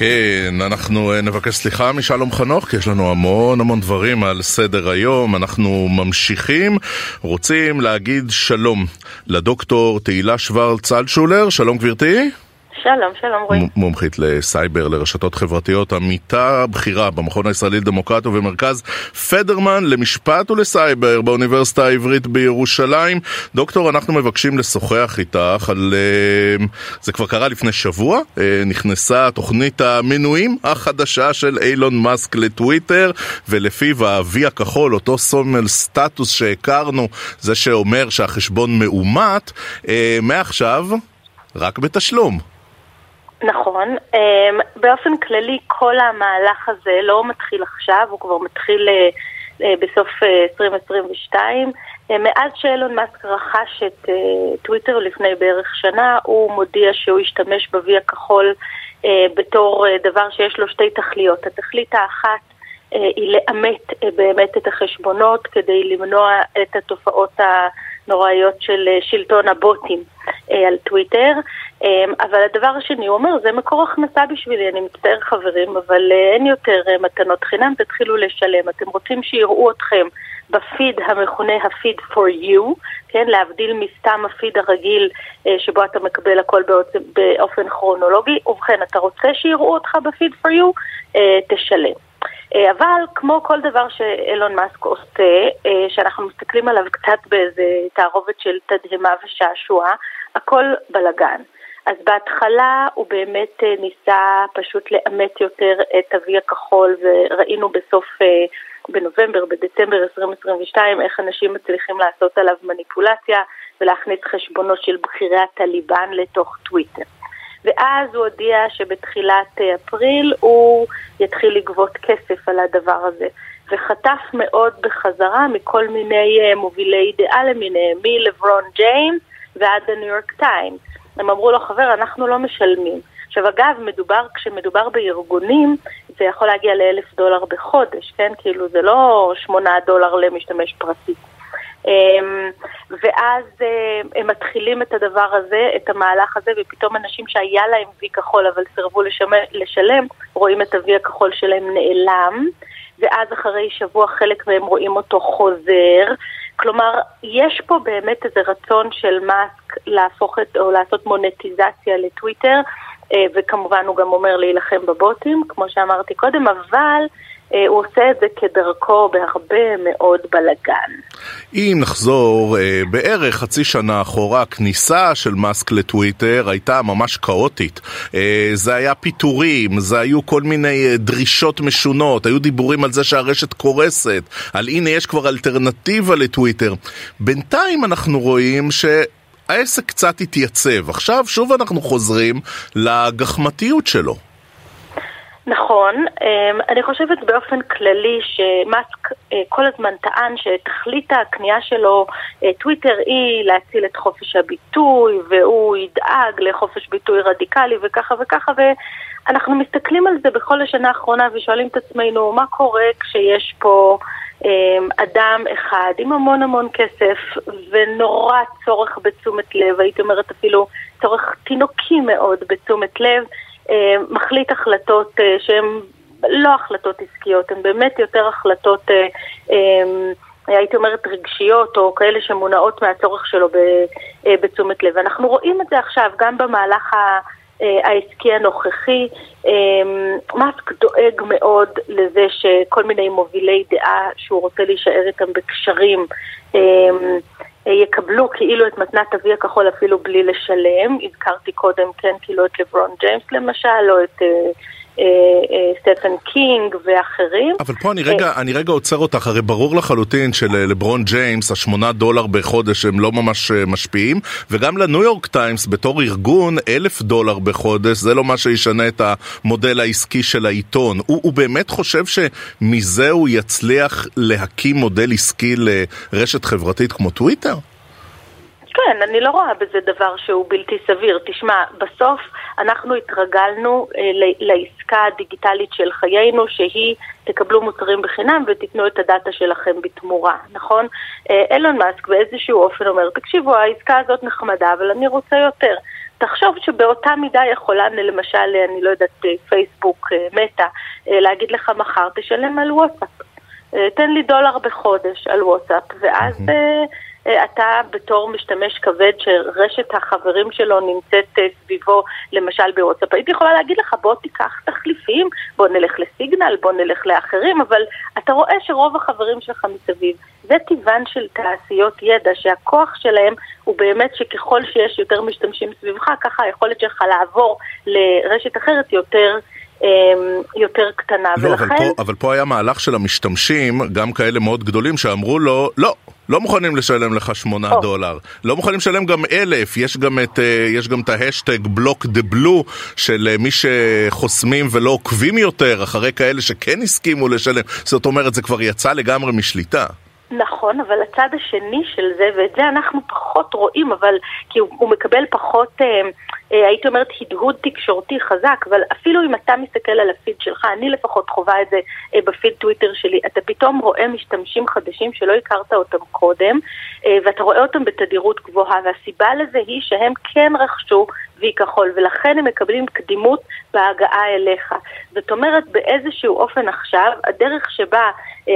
A: כן, אנחנו אה, נבקש סליחה משלום חנוך, כי יש לנו המון המון דברים על סדר היום. אנחנו ממשיכים, רוצים להגיד שלום לדוקטור תהילה שוורץ אלשולר, שלום גברתי.
D: שלום, שלום רועי.
A: מומחית לסייבר, לרשתות חברתיות, עמיתה בכירה במכון הישראלי לדמוקרטיה ובמרכז פדרמן למשפט ולסייבר באוניברסיטה העברית בירושלים. דוקטור, אנחנו מבקשים לשוחח איתך על... אה, זה כבר קרה לפני שבוע, אה, נכנסה תוכנית המנויים החדשה של אילון מאסק לטוויטר, ולפיו ה-V הכחול, אותו סומל סטטוס שהכרנו, זה שאומר שהחשבון מאומת, אה, מעכשיו... רק בתשלום.
D: נכון. אמ, באופן כללי כל המהלך הזה לא מתחיל עכשיו, הוא כבר מתחיל אה, אה, בסוף 2022. אה, מאז שאילון מאסק רכש את טוויטר לפני בערך שנה, הוא מודיע שהוא ישתמש ב-V הכחול בתור דבר שיש לו שתי תכליות. התכלית האחת היא לאמת באמת את החשבונות כדי למנוע את התופעות הנוראיות של שלטון הבוטים על טוויטר. אמ, אבל הדבר השני, הוא אומר, זה מקור הכנסה בשבילי, אני מצטער חברים, אבל אה, אין יותר אה, מתנות חינם, תתחילו לשלם. אתם רוצים שיראו אתכם בפיד המכונה הפיד for you, כן, להבדיל מסתם הפיד הרגיל אה, שבו אתה מקבל הכל באופן, כרונולוגי, ובכן, אתה רוצה שיראו אותך בפיד for you, תשלם. אבל כמו כל דבר שאילון מאסק עושה, שאנחנו מסתכלים עליו קצת באיזה תערובת של תדהמה ושעשוע, הכל בלגן. אז בהתחלה הוא באמת אה, ניסה פשוט לאמת יותר את אבי הכחול וראינו בסוף, אה, בנובמבר, בדצמבר 2022, איך אנשים מצליחים לעשות עליו מניפולציה ולהכניס חשבונות של בכירי הטליבן לתוך טוויטר. ואז הוא הודיע שבתחילת אה, אפריל הוא יתחיל לגבות כסף על הדבר הזה. וחטף מאוד בחזרה מכל מיני מובילי דעה למיניהם, מלברון ג'יימס ועד הניו יורק טיימס. הם אמרו לו, חבר, אנחנו לא משלמים. עכשיו אגב, מדובר, כשמדובר בארגונים, זה יכול להגיע לאלף דולר בחודש, כן? כאילו זה לא שמונה דולר למשתמש פרטי. אמ, ואז אה, הם מתחילים את הדבר הזה, את המהלך הזה, ופתאום אנשים שהיה להם וי כחול אבל סירבו לשלם, רואים את הוי הכחול שלהם נעלם, ואז אחרי שבוע חלק מהם רואים אותו חוזר, כלומר, יש פה באמת איזה רצון של מאסק להפוך את, או לעשות מונטיזציה לטוויטר, אה, וכמובן הוא גם אומר להילחם בבוטים, כמו שאמרתי קודם, אבל הוא עושה את זה כדרכו בהרבה מאוד בלאגן.
A: אם נחזור אה, בערך חצי שנה אחורה, הכניסה של מאסק לטוויטר הייתה ממש כאוטית. אה, זה היה פיטורים, זה היו כל מיני דרישות משונות, היו דיבורים על זה שהרשת קורסת, על הנה יש כבר אלטרנטיבה לטוויטר. בינתיים אנחנו רואים ש... העסק קצת התייצב. עכשיו שוב אנחנו חוזרים לגחמתיות שלו.
D: נכון, אמ, אני חושבת באופן כללי שמאסק אה, כל הזמן טען שתכלית הקנייה שלו, אה, טוויטר, היא להציל את חופש הביטוי, והוא ידאג לחופש ביטוי רדיקלי וככה וככה, ואנחנו מסתכלים על זה בכל השנה האחרונה ושואלים את עצמנו מה קורה כשיש פה אמ, אדם אחד עם המון המון כסף ונורא צורך בתשומת לב, הייתי אומרת אפילו צורך תינוקי מאוד בתשומת לב. אה, מחליט החלטות אה, שהן לא החלטות עסקיות, הן באמת יותר החלטות, אה, הייתי אומרת, רגשיות, או כאלה שמונעות מהצורך שלו בתשומת לב. אנחנו רואים את זה עכשיו גם במהלך העסקי הנוכחי. מאסק דואג מאוד לזה שכל מיני מובילי דעה שהוא רוצה להישאר איתם בקשרים יקבלו כאילו את מתנת ה-וי הכחול אפילו בלי לשלם. הזכרתי קודם, כן, כאילו את לברון ג'יימס למשל, או את... אה, אה, סטיבן קינג ואחרים.
A: אבל פה אני רגע, אני רגע עוצר אותך, הרי ברור לחלוטין שלברון ג'יימס, השמונה דולר בחודש הם לא ממש משפיעים, וגם לניו יורק טיימס בתור ארגון, אלף דולר בחודש, זה לא מה שישנה את המודל העסקי של העיתון. הוא, הוא באמת חושב שמזה הוא יצליח להקים מודל עסקי לרשת חברתית כמו טוויטר?
D: כן, אני לא רואה בזה דבר שהוא בלתי סביר. תשמע, בסוף אנחנו התרגלנו אה, לעסקה הדיגיטלית של חיינו, שהיא תקבלו מוצרים בחינם ותיתנו את הדאטה שלכם בתמורה, נכון? אה, אילון מאסק באיזשהו אופן אומר, תקשיבו, העסקה הזאת נחמדה, אבל אני רוצה יותר. תחשוב שבאותה מידה יכולה, למשל, אני לא יודעת, אה, פייסבוק, אה, מטא, אה, להגיד לך מחר, תשלם על וואטסאפ. תן לי דולר בחודש על וואטסאפ, ואז... Mm-hmm. אתה בתור משתמש כבד שרשת החברים שלו נמצאת אה, סביבו, למשל בוואטסאפ, הייתי יכולה להגיד לך בוא תיקח תחליפים, בוא נלך לסיגנל, בוא נלך לאחרים, אבל אתה רואה שרוב החברים שלך מסביב, זה טבען של תעשיות ידע, שהכוח שלהם הוא באמת שככל שיש יותר משתמשים סביבך, ככה היכולת שלך לעבור לרשת אחרת יותר... אמ, יותר קטנה,
A: לא, ולכן... אבל פה, אבל פה היה מהלך של המשתמשים, גם כאלה מאוד גדולים, שאמרו לו, לא, לא מוכנים לשלם לך שמונה oh. דולר, לא מוכנים לשלם גם אלף, יש גם את, אה, יש גם את ה hashtag block the blue של אה, מי שחוסמים ולא עוקבים יותר, אחרי כאלה שכן הסכימו לשלם, זאת אומרת זה כבר יצא לגמרי משליטה.
D: נכון, אבל הצד השני של זה, ואת זה אנחנו פחות רואים, אבל כי הוא, הוא מקבל פחות... אה, הייתי אומרת, הדהוד תקשורתי חזק, אבל אפילו אם אתה מסתכל על הפיד שלך, אני לפחות חווה את זה אה, בפיד טוויטר שלי, אתה פתאום רואה משתמשים חדשים שלא הכרת אותם קודם, אה, ואתה רואה אותם בתדירות גבוהה, והסיבה לזה היא שהם כן רכשו וי כחול, ולכן הם מקבלים קדימות בהגעה אליך. זאת אומרת, באיזשהו אופן עכשיו, הדרך שבה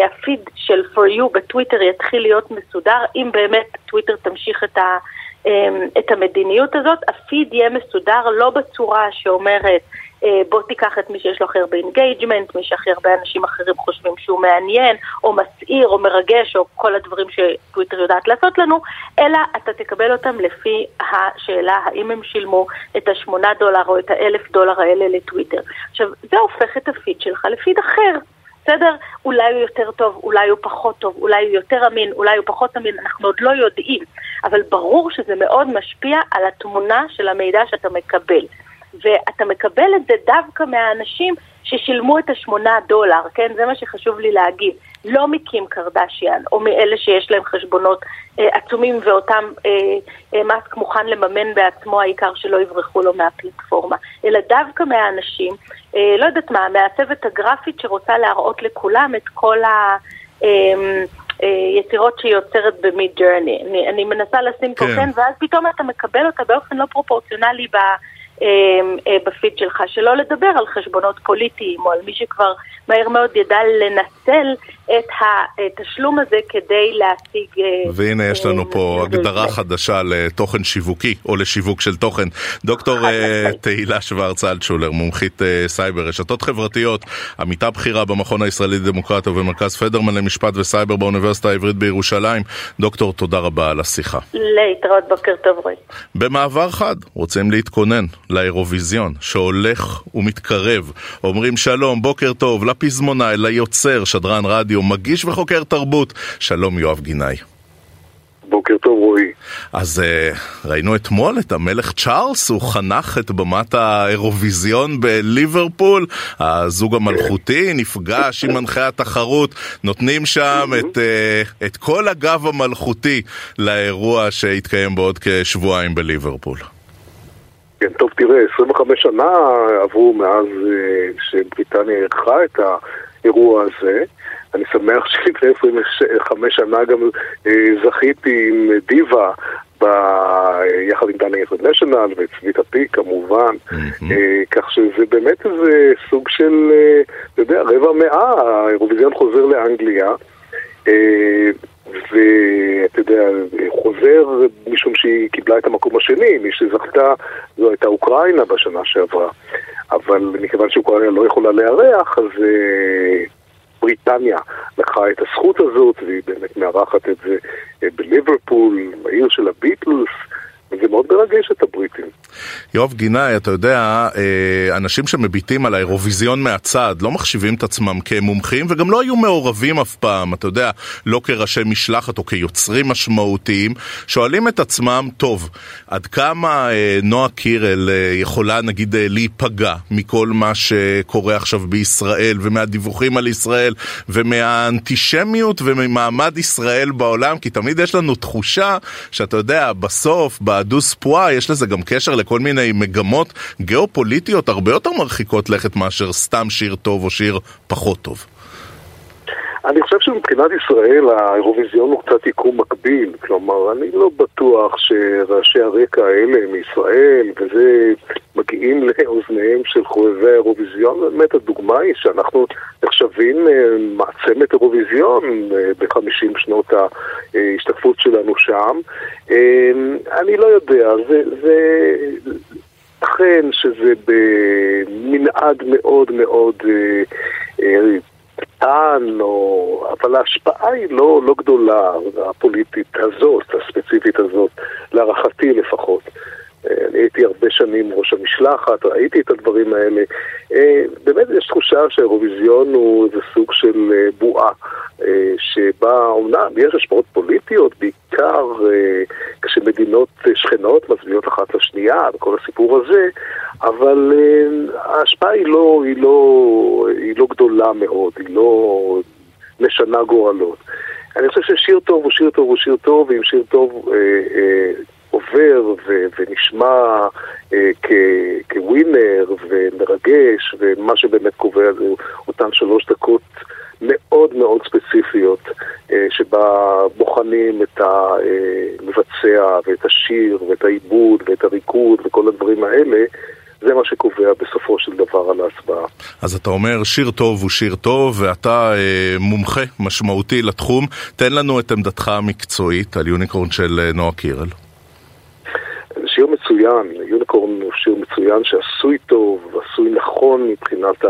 D: הפיד של For You בטוויטר יתחיל להיות מסודר, אם באמת טוויטר תמשיך את ה... אמ, את המדיניות הזאת, הפיד יהיה מסודר לא בצורה שאומרת אה, בוא תיקח את מי שיש לו הכי הרבה engagement, מי שהכי הרבה אנשים אחרים חושבים שהוא מעניין, או מסעיר, או מרגש, או כל הדברים שטוויטר יודעת לעשות לנו, אלא אתה תקבל אותם לפי השאלה האם הם שילמו את השמונה דולר או את האלף דולר האלה לטוויטר. עכשיו, זה הופך את הפיד שלך לפיד אחר. בסדר? אולי הוא יותר טוב, אולי הוא פחות טוב, אולי הוא יותר אמין, אולי הוא פחות אמין, אנחנו עוד לא יודעים. אבל ברור שזה מאוד משפיע על התמונה של המידע שאתה מקבל. ואתה מקבל את זה דווקא מהאנשים ששילמו את השמונה דולר, כן? זה מה שחשוב לי להגיד. לא מקים קרדשיאן, או מאלה שיש להם חשבונות אה, עצומים ואותם אה, אה, מאסק מוכן לממן בעצמו, העיקר שלא יברחו לו מהפלטפורמה, אלא דווקא מהאנשים, אה, לא יודעת מה, מהצוות הגרפית שרוצה להראות לכולם את כל ה... אה, אה יצירות שהיא יוצרת במידג'רני. אני, אני מנסה לשים פה כן, כן, ואז פתאום אתה מקבל אותה באופן לא פרופורציונלי ב... אמ, אה, בפיד שלך, שלא לדבר על חשבונות פוליטיים או על מי שכבר מהר מאוד ידע לנצל את התשלום הזה כדי להשיג...
A: אה, והנה יש לנו פה אה, הגדרה חדשה לתוכן שיווקי או לשיווק של תוכן. דוקטור תהילה שוורץ אלטשולר, מומחית סייבר, רשתות חברתיות, עמיתה בכירה במכון הישראלי לדמוקרטיה ובמרכז פדרמן למשפט וסייבר באוניברסיטה העברית בירושלים. דוקטור, תודה רבה על השיחה.
D: להתראות, בוקר טוב רועי.
A: במעבר חד, רוצים להתכונן לאירוויזיון, שהולך ומתקרב. אומרים שלום, בוקר טוב, לפזמונאי, ליוצר, שדרן רדיו, מגיש וחוקר תרבות. שלום, יואב גינאי.
E: בוקר טוב רועי.
A: אז uh, ראינו אתמול את המלך צ'ארלס, הוא חנך את במת האירוויזיון בליברפול, הזוג המלכותי נפגש עם מנחי התחרות, נותנים שם את, uh, את כל הגב המלכותי לאירוע שהתקיים בעוד כשבועיים בליברפול.
E: כן, טוב, תראה, 25 שנה עברו מאז אה, שבריטניה אירחה את האירוע הזה. אני שמח שלפני 25 שנה גם אה, זכיתי עם דיווה ב... יחד עם דני אינטרנשיונל וצבית עתיק כמובן, mm-hmm. כך שזה באמת איזה סוג של, אתה יודע, רבע מאה, האירוויזיון חוזר לאנגליה. ואתה יודע, חוזר משום שהיא קיבלה את המקום השני, מי שזכתה זו הייתה אוקראינה בשנה שעברה. אבל מכיוון שאוקראינה לא יכולה לארח, אז uh, בריטניה לקחה את הזכות הזאת, והיא באמת מארחת את זה uh, בליברפול, העיר של הביטלס. זה מאוד מרגש את הבריטים.
A: יואב גינאי, אתה יודע, אה, אנשים שמביטים על האירוויזיון מהצד לא מחשיבים את עצמם כמומחים וגם לא היו מעורבים אף פעם, אתה יודע, לא כראשי משלחת או כיוצרים משמעותיים, שואלים את עצמם, טוב, עד כמה אה, נועה קירל אה, יכולה נגיד להיפגע מכל מה שקורה עכשיו בישראל ומהדיווחים על ישראל ומהאנטישמיות וממעמד ישראל בעולם, כי תמיד יש לנו תחושה שאתה יודע, בסוף, הדוס פואה, יש לזה גם קשר לכל מיני מגמות גיאופוליטיות הרבה יותר מרחיקות לכת מאשר סתם שיר טוב או שיר פחות טוב.
E: אני חושב שמבחינת ישראל האירוויזיון הוא קצת יקום מקביל, כלומר אני לא בטוח שראשי הרקע האלה מישראל וזה מגיעים לאוזניהם של חובבי האירוויזיון, באמת הדוגמה היא שאנחנו נחשבים אה, מעצמת אירוויזיון אה, בחמישים שנות ההשתתפות שלנו שם. אה, אני לא יודע, זה... זה... אכן שזה במנעד מאוד מאוד קטן, או... אבל ההשפעה היא לא, לא גדולה, הפוליטית הזאת, הספציפית הזאת, להערכתי לפחות. אני הייתי הרבה שנים ראש המשלחת, ראיתי את הדברים האלה. אה, באמת יש תחושה שהאירוויזיון הוא איזה סוג של אה, בועה, אה, שבה אומנם יש השפעות פוליטיות, בעיקר כשמדינות שכנות מצביעות אחת לשנייה וכל הסיפור הזה, אבל ההשפעה היא לא, היא לא, היא לא גדולה מאוד, היא לא משנה גורלות. אני חושב ששיר טוב הוא שיר טוב הוא שיר טוב, ואם שיר טוב אה, אה, עובר ו- ונשמע אה, כ- כווינר ומרגש, ומה שבאמת קובע זה אותן שלוש דקות מאוד מאוד ספציפיות, אה, שבה בוחנים את המבצע ואת השיר ואת העיבוד ואת הריקוד וכל הדברים האלה. זה מה שקובע בסופו של דבר על ההצבעה.
A: אז אתה אומר שיר טוב הוא שיר טוב, ואתה אה, מומחה משמעותי לתחום. תן לנו את עמדתך המקצועית על יוניקורן של אה, נועה קירל.
E: מצוין, יוניקורן הוא שיר מצוין שעשוי טוב, עשוי נכון מבחינת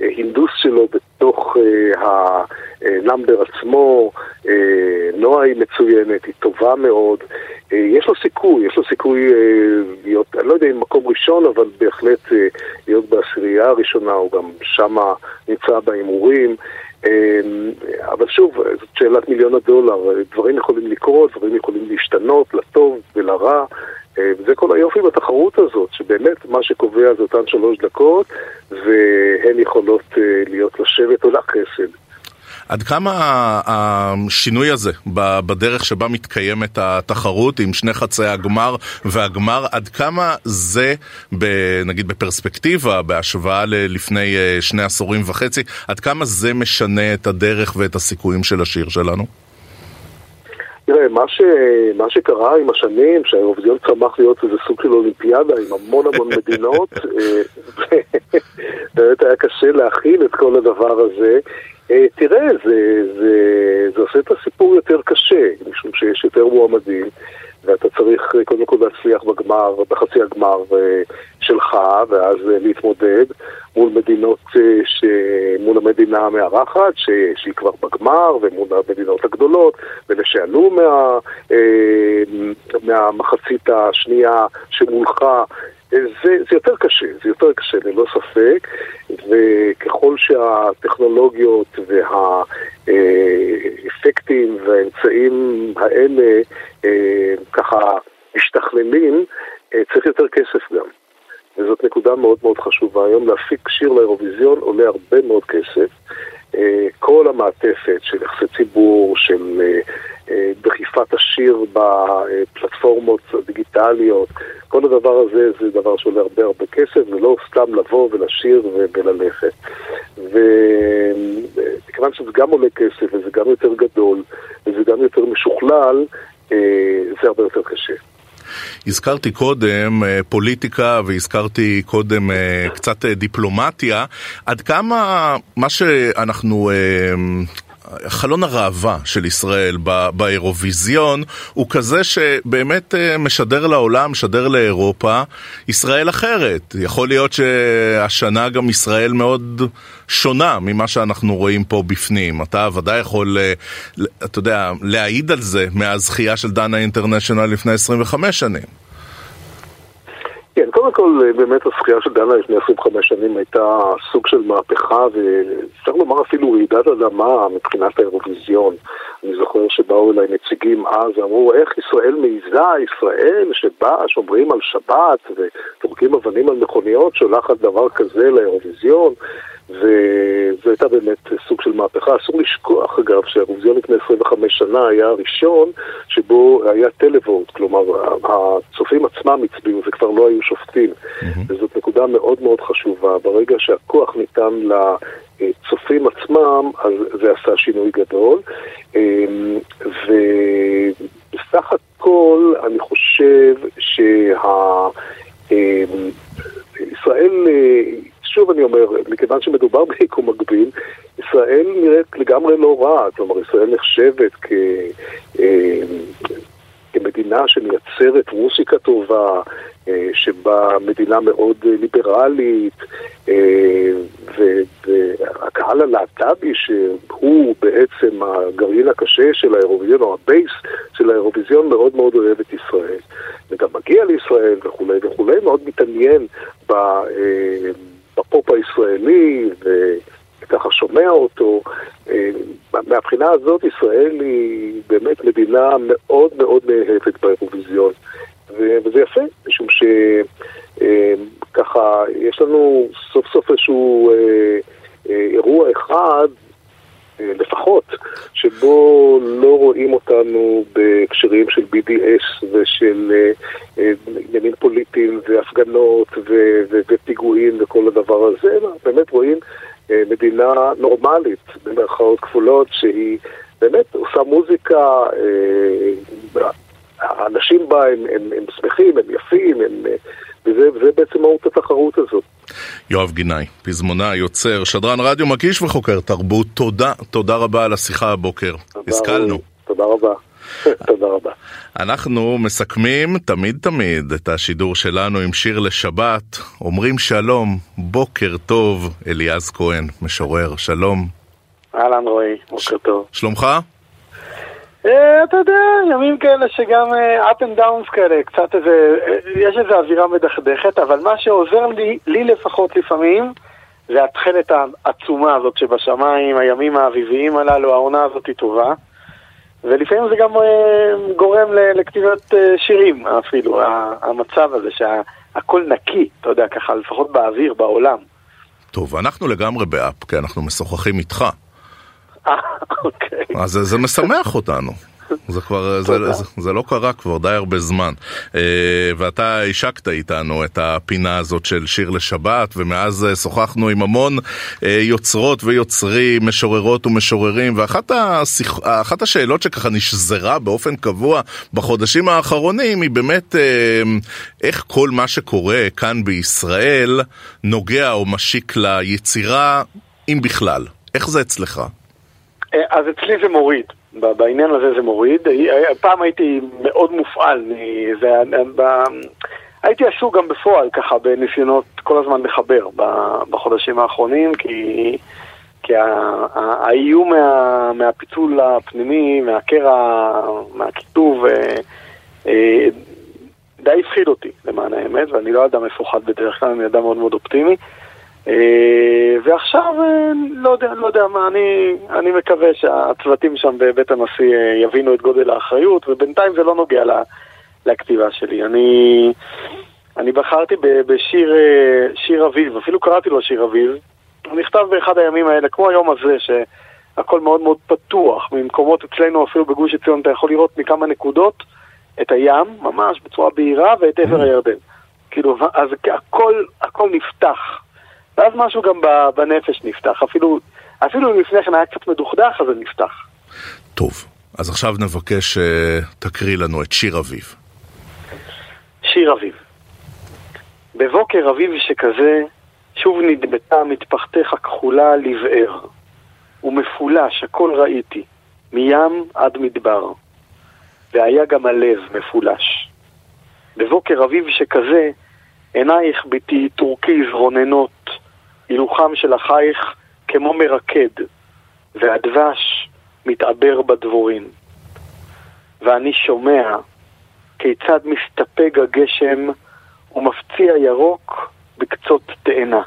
E: ההינדוס שלו בתוך אה, ה number עצמו, אה, נועה היא מצוינת, היא טובה מאוד, אה, יש לו סיכוי, יש לו סיכוי להיות, אני לא יודע אם מקום ראשון, אבל בהחלט להיות בעשירייה הראשונה, הוא גם שמה נמצא בהימורים. אבל שוב, זאת שאלת מיליון הדולר, דברים יכולים לקרות, דברים יכולים להשתנות לטוב ולרע, וזה כל היופי בתחרות הזאת, שבאמת מה שקובע זה אותן שלוש דקות, והן יכולות להיות לשבת או לחסד.
A: עד כמה השינוי הזה בדרך שבה מתקיימת התחרות עם שני חצי הגמר והגמר, עד כמה זה, נגיד בפרספקטיבה, בהשוואה ללפני שני עשורים וחצי, עד כמה זה משנה את הדרך ואת הסיכויים של השיר שלנו?
E: תראה, מה, ש... מה שקרה עם השנים, שהאירוויזיון צמח להיות איזה סוג של אולימפיאדה עם המון המון מדינות, באמת היה קשה להכיל את כל הדבר הזה. תראה, זה, זה, זה עושה את הסיפור יותר קשה, משום שיש יותר מועמדים, ואתה צריך קודם כל להצליח בגמר, בחצי הגמר שלך, ואז להתמודד מול מדינות, ש... מול המדינה המארחת, ש... שהיא כבר בגמר, ומול המדינות הגדולות, ואלה שעלו מה... מהמחצית השנייה שמולך. זה, זה יותר קשה, זה יותר קשה ללא ספק, וככל שהטכנולוגיות והאפקטים והאמצעים האלה ככה משתכללים, צריך יותר כסף גם. וזאת נקודה מאוד מאוד חשובה. היום להפיק שיר לאירוויזיון עולה הרבה מאוד כסף. כל המעטפת של יחסי ציבור, של דחיפת השיר בפלטפורמות הדיגיטליות, כל הדבר הזה זה דבר שעולה הרבה הרבה כסף, ולא סתם לבוא ולשיר וללכת. ומכיוון שזה גם עולה כסף, וזה גם יותר גדול, וזה גם יותר משוכלל, זה הרבה יותר קשה.
A: הזכרתי קודם פוליטיקה והזכרתי קודם קצת דיפלומטיה. עד כמה מה שאנחנו... חלון הראווה של ישראל באירוויזיון הוא כזה שבאמת משדר לעולם, משדר לאירופה, ישראל אחרת. יכול להיות שהשנה גם ישראל מאוד שונה ממה שאנחנו רואים פה בפנים. אתה ודאי יכול, אתה יודע, להעיד על זה מהזכייה של דנה אינטרנשיונל לפני 25 שנים.
E: כן, קודם כל, באמת הזכייה של דנה לפני 25 שנים הייתה סוג של מהפכה, וצריך לומר אפילו רעידת אדמה מבחינת האירוויזיון. אני זוכר שבאו אליי נציגים אז, אמרו, איך ישראל מעיזה, ישראל שבה שומרים על שבת וטורקים אבנים על מכוניות, שולחת דבר כזה לאירוויזיון. וזו הייתה באמת סוג של מהפכה. אסור לשכוח, אגב, שהאירוויזיון לפני 25 שנה היה הראשון שבו היה טלווורט, כלומר, הצופים עצמם הצביעו, זה כבר לא היו שופטים. Mm-hmm. וזאת נקודה מאוד מאוד חשובה. ברגע שהכוח ניתן לצופים עצמם, אז זה עשה שינוי גדול. ובסך הכל, אני חושב שה... ישראל שוב אני אומר, מכיוון שמדובר ביקום מקביל, ישראל נראית לגמרי לא רע, כלומר ישראל נחשבת כ... כמדינה שמייצרת מוסיקה טובה, שבה מדינה מאוד ליברלית, והקהל הלהט"בי שהוא בעצם הגרעין הקשה של האירוויזיון, או ה base של האירוויזיון, מאוד מאוד אוהב את ישראל. וגם מגיע לישראל וכולי וכולי, מאוד מתעניין ב... בפופ הישראלי, וככה שומע אותו. מהבחינה הזאת ישראל היא באמת מדינה מאוד מאוד נאהבת באירוויזיון. וזה יפה, משום שככה יש לנו סוף סוף איזשהו אירוע אחד לפחות, שבו לא רואים אותנו בהקשרים של BDS ושל עניינים פוליטיים והפגנות ופיגועים וכל הדבר הזה, אלא באמת רואים מדינה נורמלית, במרכאות כפולות, שהיא באמת עושה מוזיקה, האנשים בה הם, הם, הם שמחים, הם יפים, הם, וזה, וזה בעצם מהות התחרות הזאת.
A: יואב גינאי, פזמונה, יוצר, שדרן רדיו, מגיש וחוקר תרבות, תודה, תודה רבה על השיחה הבוקר. השכלנו.
E: תודה רבה. תודה רבה.
A: אנחנו מסכמים תמיד תמיד את השידור שלנו עם שיר לשבת. אומרים שלום, בוקר טוב, אליעז כהן, משורר, שלום.
F: אהלן רועי, בוקר טוב.
A: שלומך?
F: אה, אתה יודע, ימים כאלה שגם אה, up and downs כאלה, קצת איזה, אה, יש איזו אווירה מדכדכת, אבל מה שעוזר לי, לי לפחות לפעמים, זה התכלת העצומה הזאת שבשמיים, הימים האביביים הללו, העונה הזאת היא טובה. ולפעמים זה גם גורם לכתיבת שירים אפילו, המצב הזה שהכל נקי, אתה יודע, ככה, לפחות באוויר, בעולם.
A: טוב, אנחנו לגמרי באפ, כי אנחנו משוחחים איתך.
F: אוקיי.
A: אז זה, משמח אותנו. זה כבר, זה, זה, זה לא קרה כבר די הרבה זמן. אה, ואתה השקת איתנו את הפינה הזאת של שיר לשבת, ומאז אה, שוחחנו עם המון אה, יוצרות ויוצרים, משוררות ומשוררים, ואחת השיח, השאלות שככה נשזרה באופן קבוע בחודשים האחרונים היא באמת איך כל מה שקורה כאן בישראל נוגע או משיק ליצירה, אם בכלל. איך זה אצלך?
F: אה, אז אצלי זה מוריד, בעניין הזה זה מוריד. אה, פעם הייתי מאוד מופעל, זה, אה, הייתי עסוק גם בפועל ככה בניסיונות כל הזמן לחבר בחודשים האחרונים, כי, כי האיום מה, מהפיצול הפנימי, מהקרע, מהקיטוב, די הפחיד אותי למען האמת, ואני לא אדם מפוחד בדרך כלל, אני אדם מאוד מאוד אופטימי. אה, ועכשיו, אה, לא יודע, לא יודע מה, אני, אני מקווה שהצוותים שם בבית הנשיא אה, יבינו את גודל האחריות, ובינתיים זה לא נוגע לה, לכתיבה שלי. אני, אני בחרתי בשיר שיר אביב, אפילו קראתי לו שיר אביב. הוא נכתב באחד הימים האלה, כמו היום הזה, שהכל מאוד מאוד פתוח. ממקומות אצלנו, אפילו בגוש עציון, אתה יכול לראות מכמה נקודות את הים, ממש בצורה בהירה, ואת עבר הירדן. כאילו, אז הכל, הכל נפתח. ואז משהו גם בנפש נפתח. אפילו, אפילו לפני כן היה קצת מדוכדך, אז זה נפתח.
A: טוב, אז עכשיו נבקש שתקריא אה, לנו את שיר אביב.
F: שיר אביב. בבוקר אביב שכזה, שוב נדבטה מטפחתך כחולה לבאר, ומפולש הכל ראיתי, מים עד מדבר, והיה גם הלב מפולש. בבוקר אביב שכזה, עינייך ביתי טורקיז רוננות, הילוכם של חייך כמו מרקד, והדבש מתעבר בדבורים. ואני שומע כיצד מסתפג הגשם ומפציע ירוק בקצות תאנה.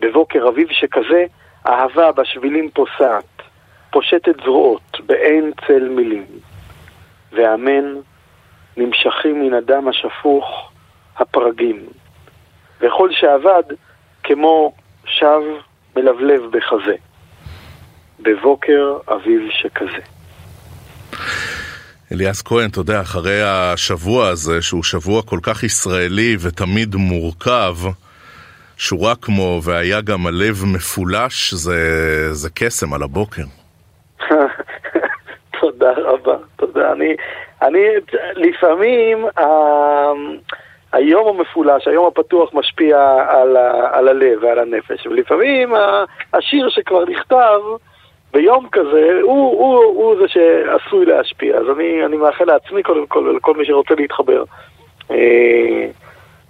F: בבוקר אביב שכזה, אהבה בשבילים פוסעת, פושטת זרועות באין צל מילים. ואמן, נמשכים מן הדם השפוך הפרגים. וכל שאבד, כמו שב מלבלב בחזה, בבוקר אביב שכזה.
A: אליאס כהן, אתה יודע, אחרי השבוע הזה, שהוא שבוע כל כך ישראלי ותמיד מורכב, שורה כמו והיה גם הלב מפולש, זה, זה קסם על הבוקר.
F: תודה רבה, תודה. אני, אני לפעמים, היום המפולש, היום הפתוח משפיע על, ה, על הלב ועל הנפש, ולפעמים השיר שכבר נכתב ביום כזה, הוא, הוא, הוא זה שעשוי להשפיע. אז אני, אני מאחל לעצמי קודם כל ולכל מי שרוצה להתחבר, אה,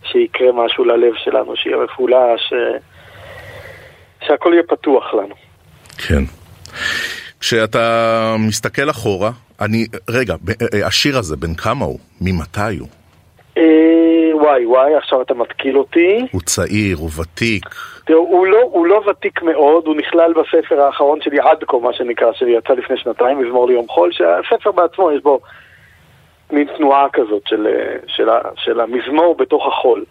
F: שיקרה משהו ללב שלנו, שיהיה מפולש, אה, שהכל יהיה פתוח לנו.
A: כן. כשאתה מסתכל אחורה, אני, רגע, אה, השיר הזה, בן כמה הוא? ממתי הוא?
F: וואי וואי, עכשיו אתה מתקיל אותי.
A: הוא צעיר, הוא ותיק.
F: תראו, הוא לא, הוא לא ותיק מאוד, הוא נכלל בספר האחרון שלי עד כה, מה שנקרא, שלי יצא לפני שנתיים, מזמור ליום חול, שהספר בעצמו יש בו מין תנועה כזאת של, של, של המזמור בתוך החול,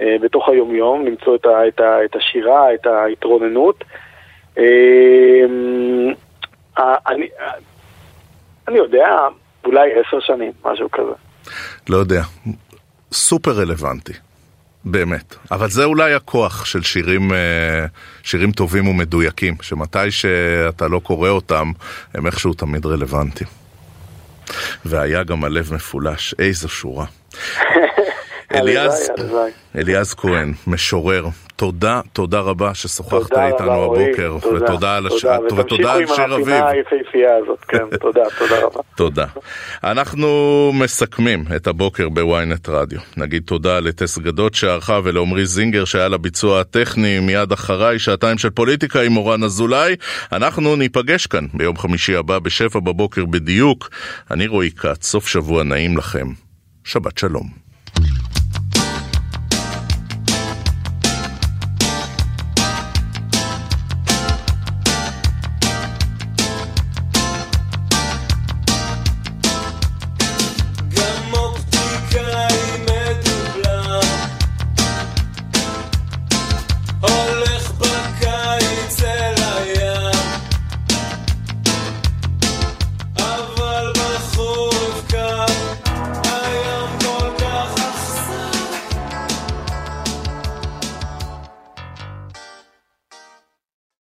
F: אה, בתוך היומיום, למצוא את, ה, את, ה, את השירה, את ההתרוננות. אה, אני, אני יודע, אולי עשר שנים, משהו כזה.
A: לא יודע, סופר רלוונטי. באמת. אבל זה אולי הכוח של שירים, אה, שירים טובים ומדויקים, שמתי שאתה לא קורא אותם, הם איכשהו תמיד רלוונטיים. והיה גם הלב מפולש, איזו שורה. אליעז, אליעז כהן, משורר, תודה, תודה רבה ששוחחת איתנו הבוקר, ותודה על השעה, ותודה על שיר אביב.
F: כן, תודה, תודה רבה.
A: תודה. אנחנו מסכמים את הבוקר בוויינט רדיו. נגיד תודה לטס גדות שערכה ולעמרי זינגר שהיה לביצוע הטכני מיד אחריי, שעתיים של פוליטיקה עם מורן אזולאי. אנחנו ניפגש כאן ביום חמישי הבא בשבע בבוקר בדיוק. אני רועי כץ, סוף שבוע נעים לכם. שבת שלום.